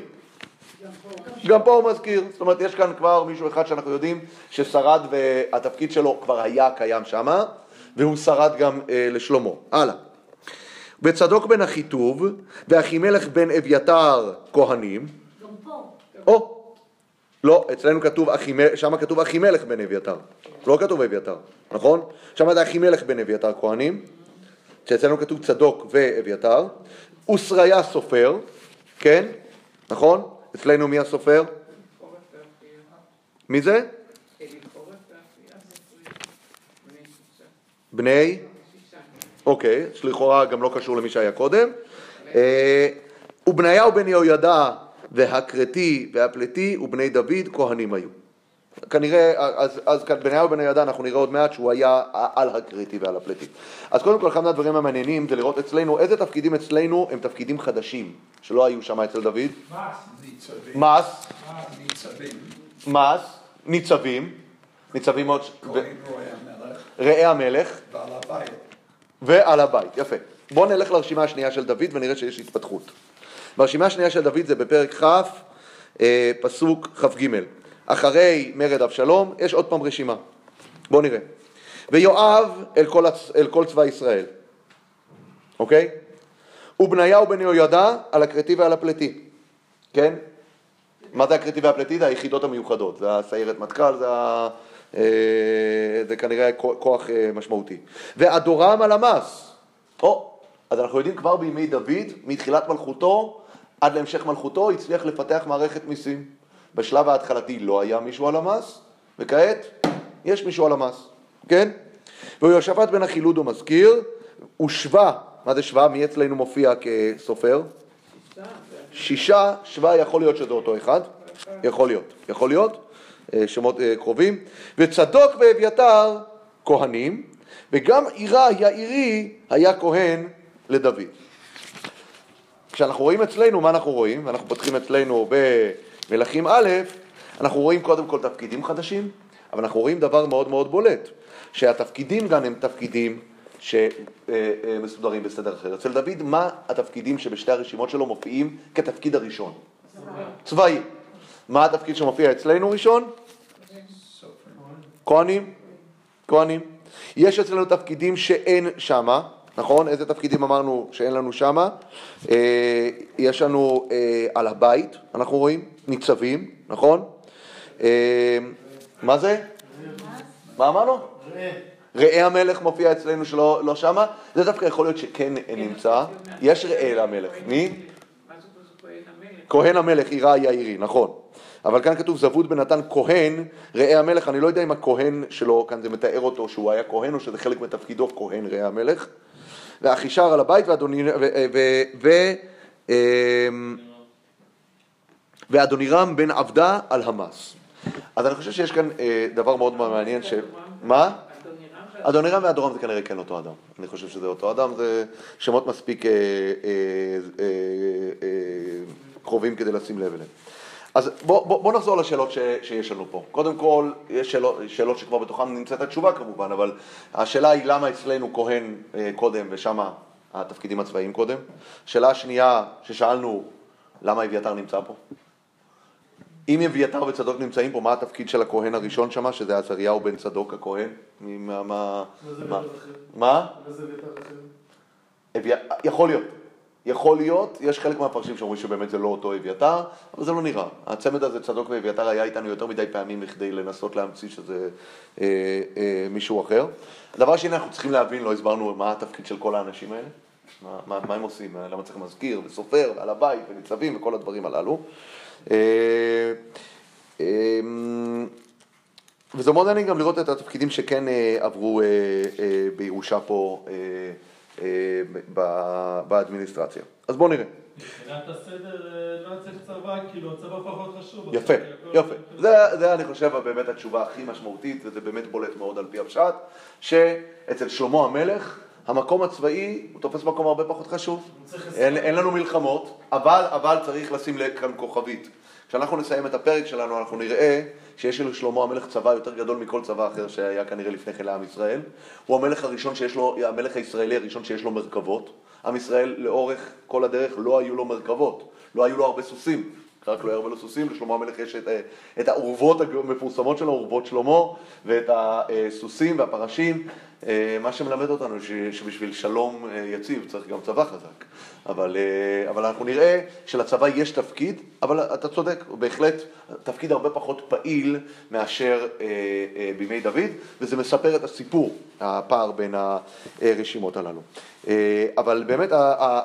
Speaker 1: גם פה הוא מזכיר, זאת אומרת יש כאן כבר מישהו אחד שאנחנו יודעים ששרד והתפקיד שלו כבר היה קיים שם והוא שרד גם אה, לשלמה. הלאה. וצדוק בן אחיטוב ואחימלך בן אביתר כהנים.
Speaker 2: גם פה.
Speaker 1: או, לא, אצלנו כתוב, אחימל, שם כתוב אחימלך בן אביתר, לא כתוב אביתר, נכון? שם זה אחימלך בן אביתר כהנים, שאצלנו כתוב צדוק ואביתר, ושריה סופר, כן, נכון? אצלנו מי הסופר? מי זה? בני? אוקיי, שלכאורה גם לא קשור למי שהיה קודם. אה, ובניהו בן יהוידע והכרתי והפלטי ובני דוד כהנים היו. כנראה, אז, אז בניהו בן יהוידע אנחנו נראה עוד מעט שהוא היה על הכרתי ועל הפלטי. אז קודם כל אחד מהדברים המעניינים זה לראות אצלנו איזה תפקידים אצלנו הם תפקידים חדשים שלא היו שם אצל דוד. מס,
Speaker 3: ניצבים.
Speaker 1: מס, ניצבים, ניצבים עוד, ראה המלך
Speaker 3: ועל הבית.
Speaker 1: ועל הבית, יפה. בואו נלך לרשימה השנייה של דוד ונראה שיש התפתחות. ברשימה השנייה של דוד זה בפרק כ', אה, פסוק כ"ג. אחרי מרד אבשלום יש עוד פעם רשימה. בואו נראה. ויואב אל כל, הצ... אל כל צבא ישראל, אוקיי? ובניהו בן יהוידע על הכרתי ועל הפלטי, כן? מה זה הכרתי והפלטי? זה היחידות המיוחדות, זה הסיירת מטכ"ל, זה, ה... אה, זה כנראה כוח אה, משמעותי. ואדורם על המס. או, אז אנחנו יודעים כבר בימי דוד, מתחילת מלכותו עד להמשך מלכותו, הצליח לפתח מערכת מיסים. בשלב ההתחלתי לא היה מישהו על המס, וכעת יש מישהו על המס, כן? ויהושפט בן החילוד הוא מזכיר, שווה, מה זה שווה? מי אצלנו מופיע כסופר? שישה, שווה יכול להיות שזה אותו אחד, יכול להיות, יכול להיות, אה, שמות אה, קרובים, וצדוק ואביתר כהנים, וגם עירה יאירי היה כהן לדוד. כשאנחנו רואים אצלנו, מה אנחנו רואים? אנחנו פותחים אצלנו במלכים א', אנחנו רואים קודם כל תפקידים חדשים, אבל אנחנו רואים דבר מאוד מאוד בולט, שהתפקידים גם הם תפקידים שמסודרים בסדר אחר. אצל דוד, מה התפקידים שבשתי הרשימות שלו מופיעים כתפקיד הראשון? צבאי. מה התפקיד שמופיע אצלנו ראשון? כהנים. כהנים. יש אצלנו תפקידים שאין שמה, נכון? איזה תפקידים אמרנו שאין לנו שמה? אה, יש לנו אה, על הבית, אנחנו רואים, ניצבים, נכון? אה, מה זה? מה אמרנו? ראה המלך מופיע אצלנו שלא לא שמה, זה דווקא יכול להיות שכן נמצא. יש ראה למלך. מי?
Speaker 2: כהן המלך
Speaker 1: עירה יאירי, נכון. אבל כאן כתוב זבוד בנתן כהן, ראה המלך, אני לא יודע אם הכהן שלו, כאן זה מתאר אותו שהוא היה כהן או שזה חלק מתפקידו כהן ראה המלך. ואחישר על הבית ואדוני, ו, אמ, ואדונירם בן עבדה על המס. אז אני חושב שיש כאן אה, דבר מאוד מאוד מעניין ש... מה?
Speaker 2: אדונירם זה
Speaker 1: אדונירם ואדורם זה כנראה כן אותו אדם. אני חושב שזה אותו אדם, זה שמות מספיק אה, אה, קרובים כדי לשים לב אליהם. אז בוא, בוא, בוא נחזור לשאלות ש, שיש לנו פה. קודם כל, יש שאלות, שאלות שכבר בתוכן נמצאת התשובה כמובן, אבל השאלה היא למה אצלנו כהן אה, קודם ושם התפקידים הצבאיים קודם. השאלה השנייה ששאלנו, למה אביתר נמצא פה? אם אביתר וצדוק נמצאים פה, מה התפקיד של הכהן הראשון שם, שזה עזריהו בן צדוק הכהן? מה, מה,
Speaker 4: מה.
Speaker 1: יכול להיות. יכול להיות, יש חלק מהפרשים שאומרים שבאמת זה לא אותו אביתר, אבל זה לא נראה. הצמד הזה, צדוק ואביתר, היה איתנו יותר מדי פעמים כדי לנסות להמציא שזה אה, אה, מישהו אחר. הדבר שני, אנחנו צריכים להבין, לא הסברנו מה התפקיד של כל האנשים האלה. מה, מה, מה הם עושים, למה צריך מזכיר וסופר ועל הבית וניצבים וכל הדברים הללו. אה, אה, וזה מאוד מעניין גם לראות את התפקידים שכן אה, עברו אה, אה, בירושה פה אה, אה, באדמיניסטרציה. אז בואו נראה.
Speaker 4: מבחינת הסדר אה, לא צריך צבא, כאילו הצבא פחות חשוב.
Speaker 1: יפה, יפה. זה, זה אני חושב באמת התשובה הכי משמעותית, וזה באמת בולט מאוד על פי הפשט, שאצל שלמה המלך, המקום הצבאי הוא תופס מקום הרבה פחות חשוב. אין, אין לנו מלחמות, אבל, אבל צריך לשים לב כאן כוכבית. כשאנחנו נסיים את הפרק שלנו, אנחנו נראה שיש לשלמה המלך צבא יותר גדול מכל צבא אחר שהיה כנראה לפני כן לעם ישראל. הוא המלך הראשון שיש לו, המלך הישראלי הראשון שיש לו מרכבות. עם ישראל לאורך כל הדרך לא היו לו מרכבות, לא היו לו הרבה סוסים. רק לא היה הרבה לו סוסים, לשלמה המלך יש את, אה, את האורוות המפורסמות שלו, אורוות שלמה, ואת הסוסים והפרשים. אה, מה שמלמד אותנו שבשביל שלום אה, יציב צריך גם צבא חזק. אבל, אה, אבל אנחנו נראה שלצבא יש תפקיד, אבל אתה צודק, הוא בהחלט תפקיד הרבה פחות פעיל מאשר בימי דוד, וזה מספר את הסיפור, הפער בין הרשימות הללו. אבל באמת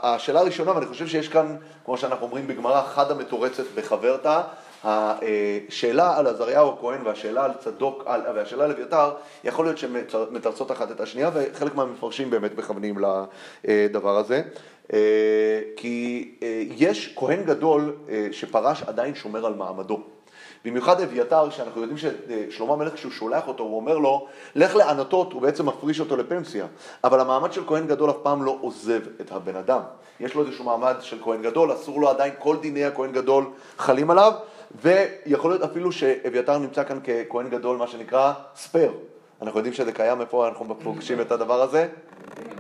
Speaker 1: השאלה הראשונה, ואני חושב שיש כאן, כמו שאנחנו אומרים בגמרא, חדה מתורצת בחברתא, השאלה על עזריהו הכהן והשאלה על צדוק על- והשאלה על אביתר, יכול להיות שמתרצות אחת את השנייה, וחלק מהמפרשים באמת מכוונים לדבר הזה. אה, כי אה, יש כהן גדול אה, שפרש עדיין שומר על מעמדו. במיוחד אביתר, שאנחנו יודעים ששלמה המלך כשהוא שולח אותו, הוא אומר לו, לך לענתות, הוא בעצם מפריש אותו לפנסיה. אבל המעמד של כהן גדול אף פעם לא עוזב את הבן אדם. יש לו איזשהו מעמד של כהן גדול, אסור לו עדיין, כל דיני הכהן גדול חלים עליו, ויכול להיות אפילו שאביתר נמצא כאן ככהן גדול, מה שנקרא ספייר. אנחנו יודעים שזה קיים, איפה אנחנו פוגשים את הדבר הזה?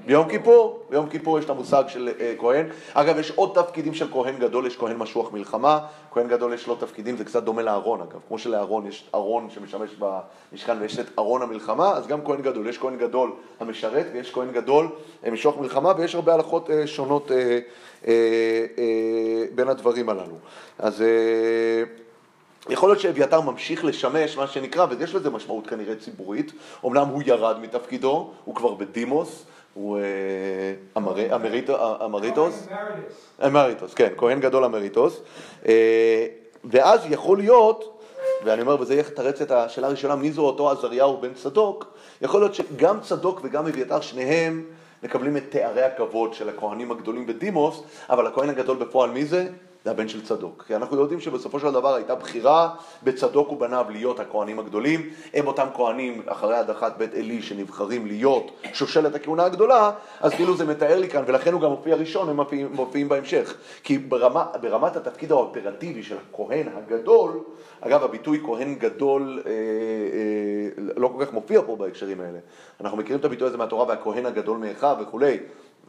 Speaker 1: ביום כיפור, ביום כיפור יש את המושג של אה, כהן. אגב, יש עוד תפקידים של כהן גדול, יש כהן משוח מלחמה, כהן גדול יש לו תפקידים, זה קצת דומה לארון אגב, כמו שלארון יש ארון שמשמש במשכן ויש את ארון המלחמה, אז גם כהן גדול, יש כהן גדול המשרת ויש כהן גדול אה, משוח מלחמה ויש הרבה הלכות אה, שונות בין הדברים הללו. אז... אה, יכול להיות שאביתר ממשיך לשמש, מה שנקרא, ויש לזה משמעות כנראה ציבורית, אמנם הוא ירד מתפקידו, הוא כבר בדימוס, הוא אה, אמריטו- אמריטוס, אמריטוס, כן, כהן גדול אמריטוס, אה, ואז יכול להיות, ואני אומר, וזה יתרץ את השאלה הראשונה, מי זו אותו עזריהו בן צדוק, יכול להיות שגם צדוק וגם אביתר, שניהם מקבלים את תארי הכבוד של הכהנים הגדולים בדימוס, אבל הכהן הגדול בפועל מי זה? זה הבן של צדוק. כי אנחנו יודעים שבסופו של דבר הייתה בחירה בצדוק ובניו להיות הכהנים הגדולים. הם אותם כהנים אחרי הדחת בית עלי שנבחרים להיות שושלת הכהונה הגדולה, אז כאילו זה מתאר לי כאן, ולכן הוא גם מופיע ראשון, הם מופיעים, מופיעים בהמשך. כי ברמה, ברמת התפקיד האופרטיבי של הכהן הגדול, אגב, הביטוי כהן גדול אה, אה, לא כל כך מופיע פה בהקשרים האלה. אנחנו מכירים את הביטוי הזה מהתורה והכהן הגדול מאחיו וכולי.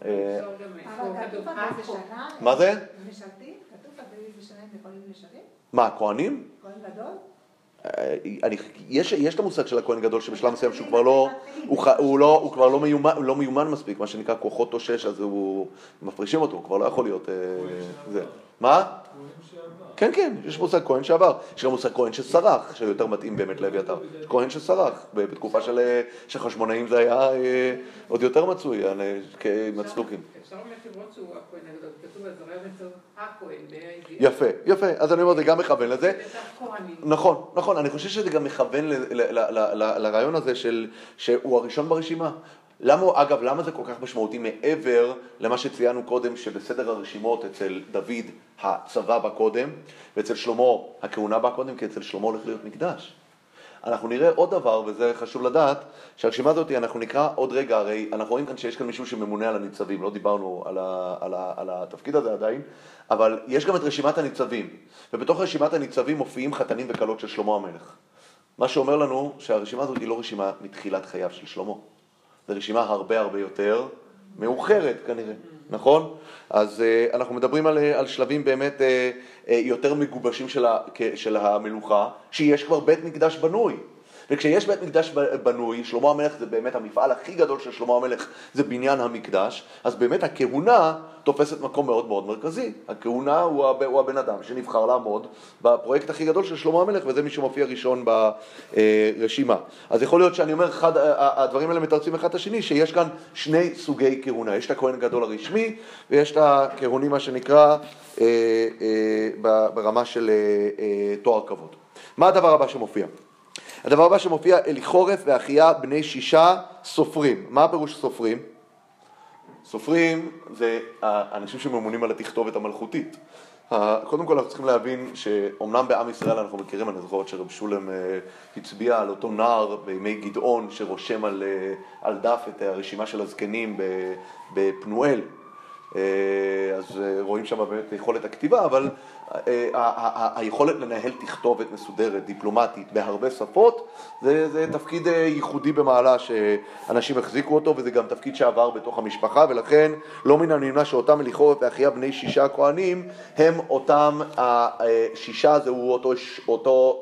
Speaker 1: אה.
Speaker 6: בשנה,
Speaker 1: מה זה?
Speaker 6: משרתים? יכולים?
Speaker 1: מה, הכהנים?
Speaker 6: כהן גדול?
Speaker 1: אה, אני, יש, יש את המושג של הכהן גדול שבשלב מסוים שהוא כבר לא, הוא, הוא לא, הוא כבר לא מיומן, לא מיומן מספיק, מה שנקרא כוחות תושש, אז הוא, מפרישים אותו, הוא כבר לא יכול להיות, אה, זה. מה? כן, כן, יש מושג כהן שעבר, יש גם מושג כהן שסרח, שיותר מתאים באמת לאביתר. כהן שסרח, בתקופה של אה, של חשמונאים זה היה אה, עוד יותר מצוי, אה, כמצלוקים.
Speaker 2: אפשר לראות שהוא הכהן הגדול, כתוב על זרע וצור הכהן, בה"א
Speaker 1: יפה, יפה, אז אני אומר, זה גם מכוון לזה. נכון, נכון, אני חושב שזה גם מכוון לרעיון הזה של, שהוא הראשון ברשימה. למה, אגב, למה זה כל כך משמעותי מעבר למה שציינו קודם, שבסדר הרשימות אצל דוד הצבא בא קודם, ואצל שלמה הכהונה בא קודם, כי אצל שלמה הולך להיות מקדש. אנחנו נראה עוד דבר, וזה חשוב לדעת, שהרשימה הזאת, אנחנו נקרא עוד רגע, הרי אנחנו רואים כאן שיש כאן מישהו שממונה על הניצבים, לא דיברנו על, ה, על, ה, על התפקיד הזה עדיין, אבל יש גם את רשימת הניצבים, ובתוך רשימת הניצבים מופיעים חתנים וכלות של שלמה המלך. מה שאומר לנו שהרשימה הזאת היא לא רשימה מתחילת חייו של שלמה, זו רשימה הרבה הרבה יותר מאוחרת כנראה, נכון? אז uh, אנחנו מדברים על, אה, על שלבים באמת uh, יותר מגובשים של, ה, של המלוכה, שיש כבר בית מקדש בנוי. וכשיש בית מקדש בנוי, שלמה המלך זה באמת המפעל הכי גדול של שלמה המלך, זה בניין המקדש, אז באמת הכהונה תופסת מקום מאוד מאוד מרכזי. הכהונה הוא, הב, הוא הבן אדם שנבחר לעמוד בפרויקט הכי גדול של שלמה המלך, וזה מי שמופיע ראשון ברשימה. אז יכול להיות שאני אומר, אחד, הדברים האלה מתרצים אחד את השני, שיש כאן שני סוגי כהונה. יש את הכהן הגדול הרשמי, ויש את הכהונים, מה שנקרא, אה, אה, ברמה של אה, אה, תואר כבוד. מה הדבר הבא שמופיע? הדבר הבא שמופיע, אליחורף ואחיה בני שישה סופרים. מה הפירוש סופרים? סופרים זה האנשים שממונים על התכתובת המלכותית. קודם כל אנחנו צריכים להבין שאומנם בעם ישראל אנחנו מכירים, אני זוכר שרב שולם אה, הצביע על אותו נער בימי גדעון שרושם על, אה, על דף את הרשימה של הזקנים בפנואל. אה, אז אה, רואים שם באמת יכולת הכתיבה, אבל אה, היכולת לנהל תכתובת מסודרת, דיפלומטית, בהרבה שפות, זה, זה תפקיד ייחודי במעלה שאנשים החזיקו אותו, וזה גם תפקיד שעבר בתוך המשפחה, ולכן לא מן הנמנע שאותם אליחורף ואחיה בני שישה הכהנים, הם אותם השישה, זהו אותו, אותו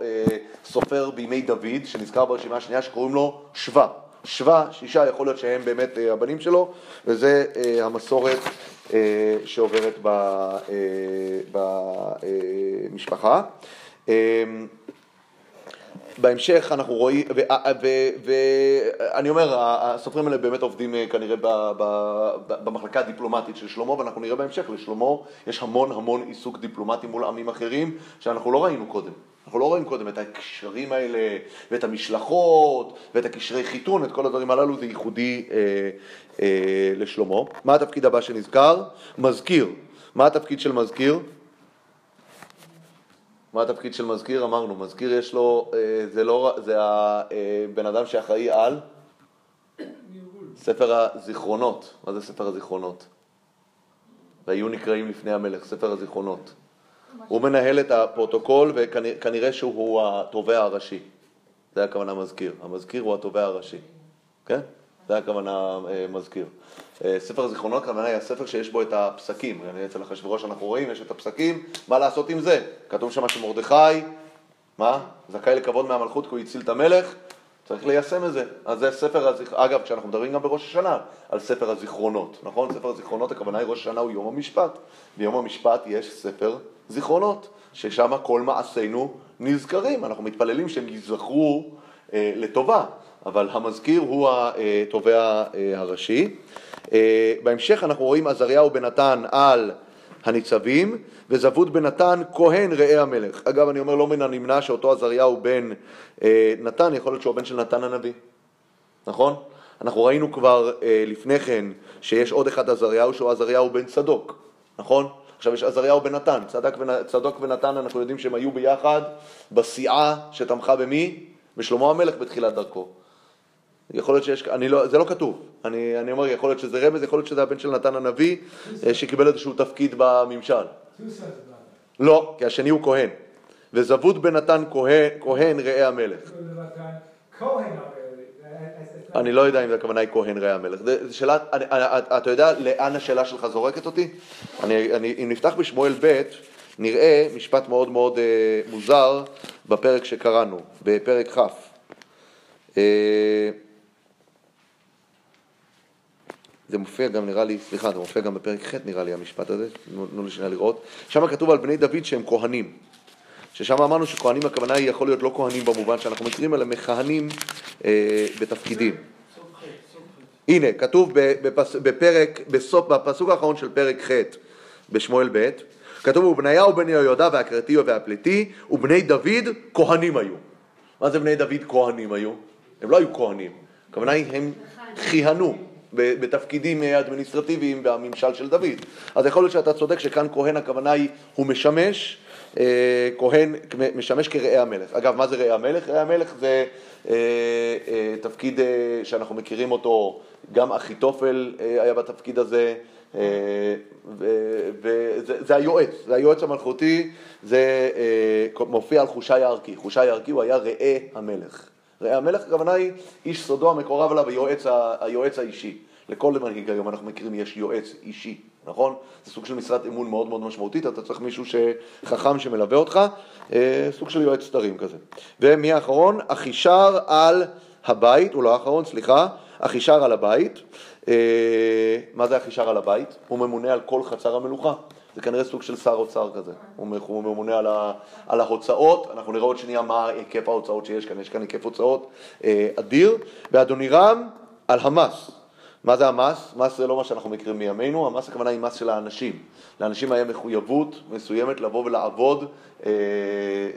Speaker 1: סופר בימי דוד, שנזכר ברשימה השנייה, שקוראים לו שבא. שבא, שישה, יכול להיות שהם באמת הבנים שלו, וזה המסורת שעוברת ב- אה, במשפחה. בהמשך אנחנו רואים, ואני אומר, הסופרים האלה באמת עובדים אה, כנראה ב- ב- במחלקה הדיפלומטית של שלמה, ואנחנו נראה בהמשך, לשלמה יש המון המון עיסוק דיפלומטי מול עמים אחרים, שאנחנו לא ראינו קודם. אנחנו לא רואים קודם את הקשרים האלה, ואת המשלחות, ואת הקשרי חיתון, את כל הדברים הללו, זה ייחודי אה, אה, לשלמה. מה התפקיד הבא שנזכר? מזכיר. מה התפקיד של מזכיר? מה התפקיד של מזכיר? אמרנו, מזכיר יש לו, אה, זה לא, זה הבן אדם שאחראי על. ספר הזיכרונות. מה זה ספר הזיכרונות? והיו נקראים לפני המלך, ספר הזיכרונות. הוא מנהל את הפרוטוקול וכנראה שהוא התובע הראשי. זה הכוונה מזכיר. המזכיר הוא התובע הראשי. כן? זה הכוונה אה, מזכיר. אה, ספר הזיכרונות, הכוונה היא הספר שיש בו את הפסקים. אני אצל אחשוורוש אנחנו רואים, יש את הפסקים, מה לעשות עם זה? כתוב שם שמרדכי, מה? זכאי לכבוד מהמלכות כי הוא הציל את המלך, צריך ליישם את זה. אז זה ספר אגב, כשאנחנו מדברים גם בראש השנה על ספר הזיכרונות, נכון? ספר הזיכרונות, הכוונה היא ראש השנה הוא יום המשפט. ביום המשפט יש ספר זיכרונות, ששם כל מעשינו נזכרים. אנחנו מתפללים שהם ייזכרו אה, לטובה, אבל המזכיר הוא התובע אה, הראשי. אה, בהמשך אנחנו רואים עזריהו בן נתן על הניצבים, וזבוד בן נתן כהן ראה המלך. אגב, אני אומר לא מן הנמנע שאותו עזריהו בן אה, נתן, יכול להיות שהוא הבן של נתן הנביא, נכון? אנחנו ראינו כבר אה, לפני כן שיש עוד אחד עזריהו שהוא עזריהו בן צדוק, נכון? עכשיו יש עזריהו בן נתן, צדק, ונ... צדוק ונתן אנחנו יודעים שהם היו ביחד בסיעה שתמכה במי? בשלמה המלך בתחילת דרכו. יכול להיות שיש, אני לא, זה לא כתוב, אני, אני אומר, יכול להיות שזה רמז, יכול להיות שזה הבן של נתן הנביא אה, שקיבל איזשהו תפקיד בממשל. לא, כי השני הוא כהן. וזבוד בן נתן כהן, כהן ראה המלך. אני לא יודע אם הכוונה היא כהן ראה המלך. שאלה, אני, אתה יודע לאן השאלה שלך זורקת אותי? אני, אני, אם נפתח בשמואל ב', נראה משפט מאוד מאוד אה, מוזר בפרק שקראנו, בפרק כ'. אה, זה מופיע גם נראה לי, סליחה, זה מופיע גם בפרק ח' נראה לי המשפט הזה, תנו לי שנייה לראות. שם כתוב על בני דוד שהם כהנים. ששם אמרנו שכהנים הכוונה היא יכול להיות לא כהנים במובן שאנחנו מכירים, אלא מכהנים אה, בתפקידים. הנה, כתוב בפס, בפרק, בסוף, בפסוק האחרון של פרק ח' בשמואל ב', כתוב ובניהו בן יהוידע והכרתיו והפליטי ובני דוד כהנים היו. מה זה בני דוד כהנים היו? הם לא היו כהנים, הכוונה היא הם כיהנו בתפקידים אה, אדמיניסטרטיביים בממשל של דוד. אז יכול להיות שאתה צודק שכאן כהן הכוונה היא, הוא משמש, אה, כהן משמש כראה המלך. אגב, מה זה ראה המלך? ראה המלך זה אה, תפקיד שאנחנו מכירים אותו, גם אחיתופל היה בתפקיד הזה, וזה זה היועץ, זה היועץ המלכותי, זה מופיע על חושי הערכי. חושי הערכי הוא היה ראה המלך. ראה המלך, הכוונה היא איש סודו המקורב אליו, היועץ, היועץ האישי. לכל מנהיג היום אנחנו מכירים, יש יועץ אישי, נכון? זה סוג של משרת אמון מאוד מאוד משמעותית, אתה צריך מישהו שחכם שמלווה אותך, אה, סוג של יועץ סתרים כזה. ומי האחרון? אחישר על הבית, הוא לא האחרון, סליחה, אחישר על הבית. אה, מה זה אחישר על הבית? הוא ממונה על כל חצר המלוכה. זה כנראה סוג של שר אוצר כזה, הוא ממונה על, ה, על ההוצאות, אנחנו נראה עוד שנייה מה היקף ההוצאות שיש כאן, יש כאן היקף הוצאות אה, אדיר, ואדונירם על המס. מה זה המס? מס זה לא מה שאנחנו מכירים מימינו, המס הכוונה היא מס של האנשים. לאנשים היה מחויבות מסוימת לבוא ולעבוד, אה,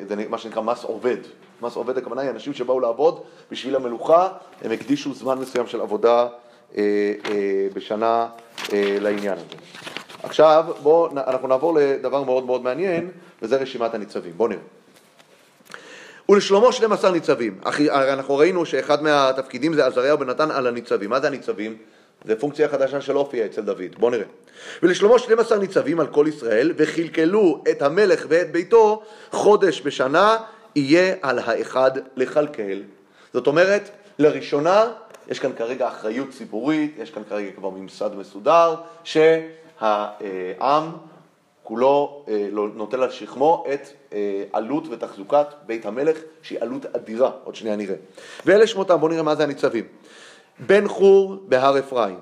Speaker 1: זה מה שנקרא מס עובד. מס עובד הכוונה היא אנשים שבאו לעבוד בשביל המלוכה, הם הקדישו זמן מסוים של עבודה אה, אה, בשנה אה, לעניין הזה. עכשיו בואו, אנחנו נעבור לדבר מאוד מאוד מעניין, וזה רשימת הניצבים. בואו נראה. ולשלמה 12 ניצבים. אחי, אנחנו ראינו שאחד מהתפקידים זה עזריהו בן נתן על הניצבים. מה זה הניצבים? זה פונקציה חדשה שלא הופיעה אצל דוד. בואו נראה. ולשלמה 12 ניצבים על כל ישראל, וכלכלו את המלך ואת ביתו חודש בשנה, יהיה על האחד לכלכל. זאת אומרת, לראשונה יש כאן כרגע אחריות ציבורית, יש כאן כרגע כבר ממסד מסודר, שהעם כולו אה, לא- נוטל על שכמו את אה, עלות ותחזוקת בית המלך, שהיא עלות אדירה, עוד שנייה נראה. ואלה שמותם, בואו נראה מה זה הניצבים. בן חור בהר אפרים,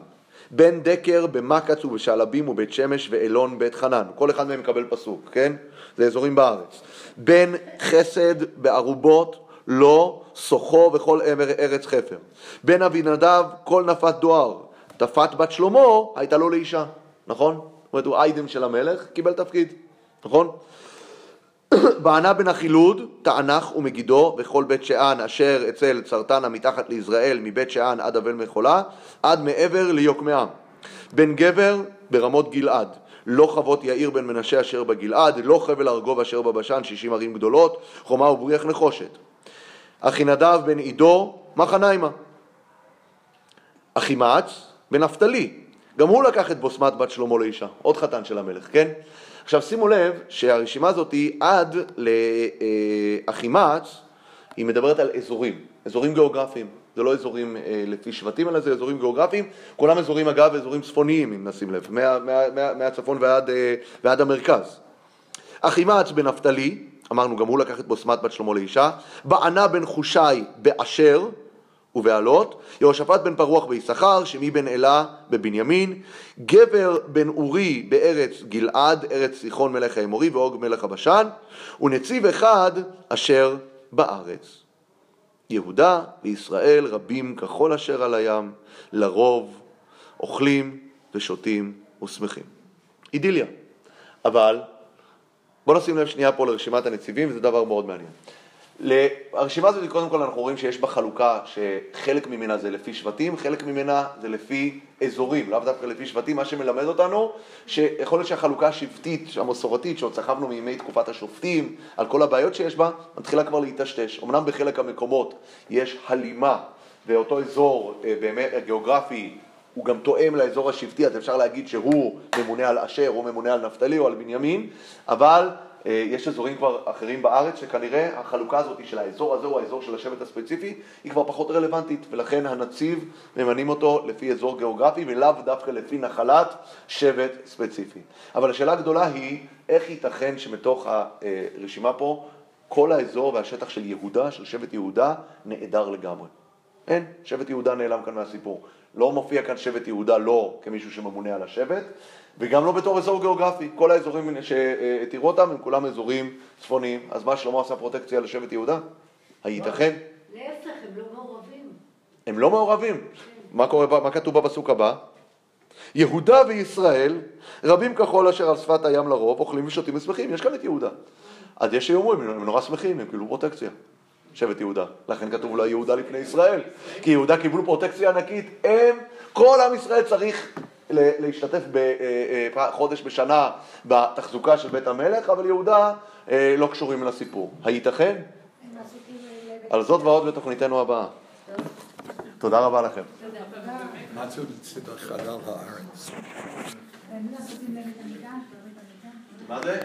Speaker 1: בן דקר במקץ ובשעלבים ובית שמש ואלון בית חנן, כל אחד מהם מקבל פסוק, כן? זה אזורים בארץ. בן חסד בערובות, לא, סוחו וכל ארץ חפר. בן אבינדב, כל נפת דואר. תפת בת שלמה הייתה לו לאישה, נכון? זאת אומרת, הוא איידם של המלך, קיבל תפקיד, נכון? בענה בן החילוד, תענך ומגידו, וכל בית שאן אשר אצל צרתנה מתחת ליזרעאל, מבית שאן עד אבל מחולה, עד מעבר ליוקמעם. בן גבר ברמות גלעד, לא חוות יאיר בן מנשה אשר בגלעד, לא חבל ארגוב אשר בבשן, שישים ערים גדולות, חומה ובריח נחושת. אחינדב בן עידו, מחניימה. אחימץ בן נפתלי, גם הוא לקח את בוסמת בת שלמה לאישה, עוד חתן של המלך, כן? עכשיו שימו לב שהרשימה הזאת היא עד לאחימץ, היא מדברת על אזורים, אזורים גיאוגרפיים, זה לא אזורים אה, לפי שבטים, אלא זה אזורים גיאוגרפיים, כולם אזורים אגב אזורים צפוניים אם נשים לב, מה, מה, מה, מהצפון ועד, אה, ועד המרכז. אחימץ בן נפתלי, אמרנו גם הוא לקח את בוסמת בת שלמה לאישה, בענה בן חושי באשר ובעלות, יהושפט בן פרוח ביששכר, שמי בן אלה בבנימין, גבר בן אורי בארץ גלעד, ארץ סיחון מלך האמורי ואוג מלך הבשן, ונציב אחד אשר בארץ. יהודה וישראל רבים ככל אשר על הים, לרוב אוכלים ושותים ושמחים. אידיליה. אבל בואו נשים לב שנייה פה לרשימת הנציבים, וזה דבר מאוד מעניין. הרשימה הזאת, קודם כל אנחנו רואים שיש בה חלוקה שחלק ממנה זה לפי שבטים, חלק ממנה זה לפי אזורים, לאו דווקא לפי שבטים, מה שמלמד אותנו שיכול להיות שהחלוקה השבטית, המסורתית, שעוד סחבנו מימי תקופת השופטים, על כל הבעיות שיש בה, מתחילה כבר להיטשטש. אמנם בחלק המקומות יש הלימה, ואותו אזור אה, באמת גיאוגרפי הוא גם תואם לאזור השבטי, אז אפשר להגיד שהוא ממונה על אשר, הוא ממונה על נפתלי או על בנימין, אבל יש אזורים כבר אחרים בארץ שכנראה החלוקה הזאת של האזור הזה הוא האזור של השבט הספציפי היא כבר פחות רלוונטית ולכן הנציב ממנים אותו לפי אזור גיאוגרפי ולאו דווקא לפי נחלת שבט ספציפי. אבל השאלה הגדולה היא איך ייתכן שמתוך הרשימה פה כל האזור והשטח של יהודה, של שבט יהודה, נעדר לגמרי. אין, שבט יהודה נעלם כאן מהסיפור. לא מופיע כאן שבט יהודה לא כמישהו שממונה על השבט, וגם לא בתור אזור גיאוגרפי. כל האזורים שהתירו אותם הם כולם אזורים צפוניים. אז מה, שלמה עשה פרוטקציה לשבט יהודה? הייתכן?
Speaker 7: להפך, הם לא מעורבים.
Speaker 1: הם לא מעורבים. מה, קורה, מה כתוב בפסוק הבא? יהודה וישראל, רבים כחול אשר על שפת הים לרוב, אוכלים ושותים ושמחים. יש כאן את יהודה. אז יש שיאמרו, הם נורא שמחים, הם קיבלו פרוטקציה. שבט יהודה. לכן כתוב אולי יהודה לפני ישראל. כי יהודה קיבלו פרוטקציה ענקית. הם, כל עם ישראל צריך להשתתף בחודש בשנה בתחזוקה של בית המלך, אבל יהודה אה, לא קשורים לסיפור. הייתכן? על זאת ועוד בתוכניתנו הבאה. תודה רבה לכם.
Speaker 3: מצאו חלל הארץ.
Speaker 6: המקדש.
Speaker 1: מה?
Speaker 2: זה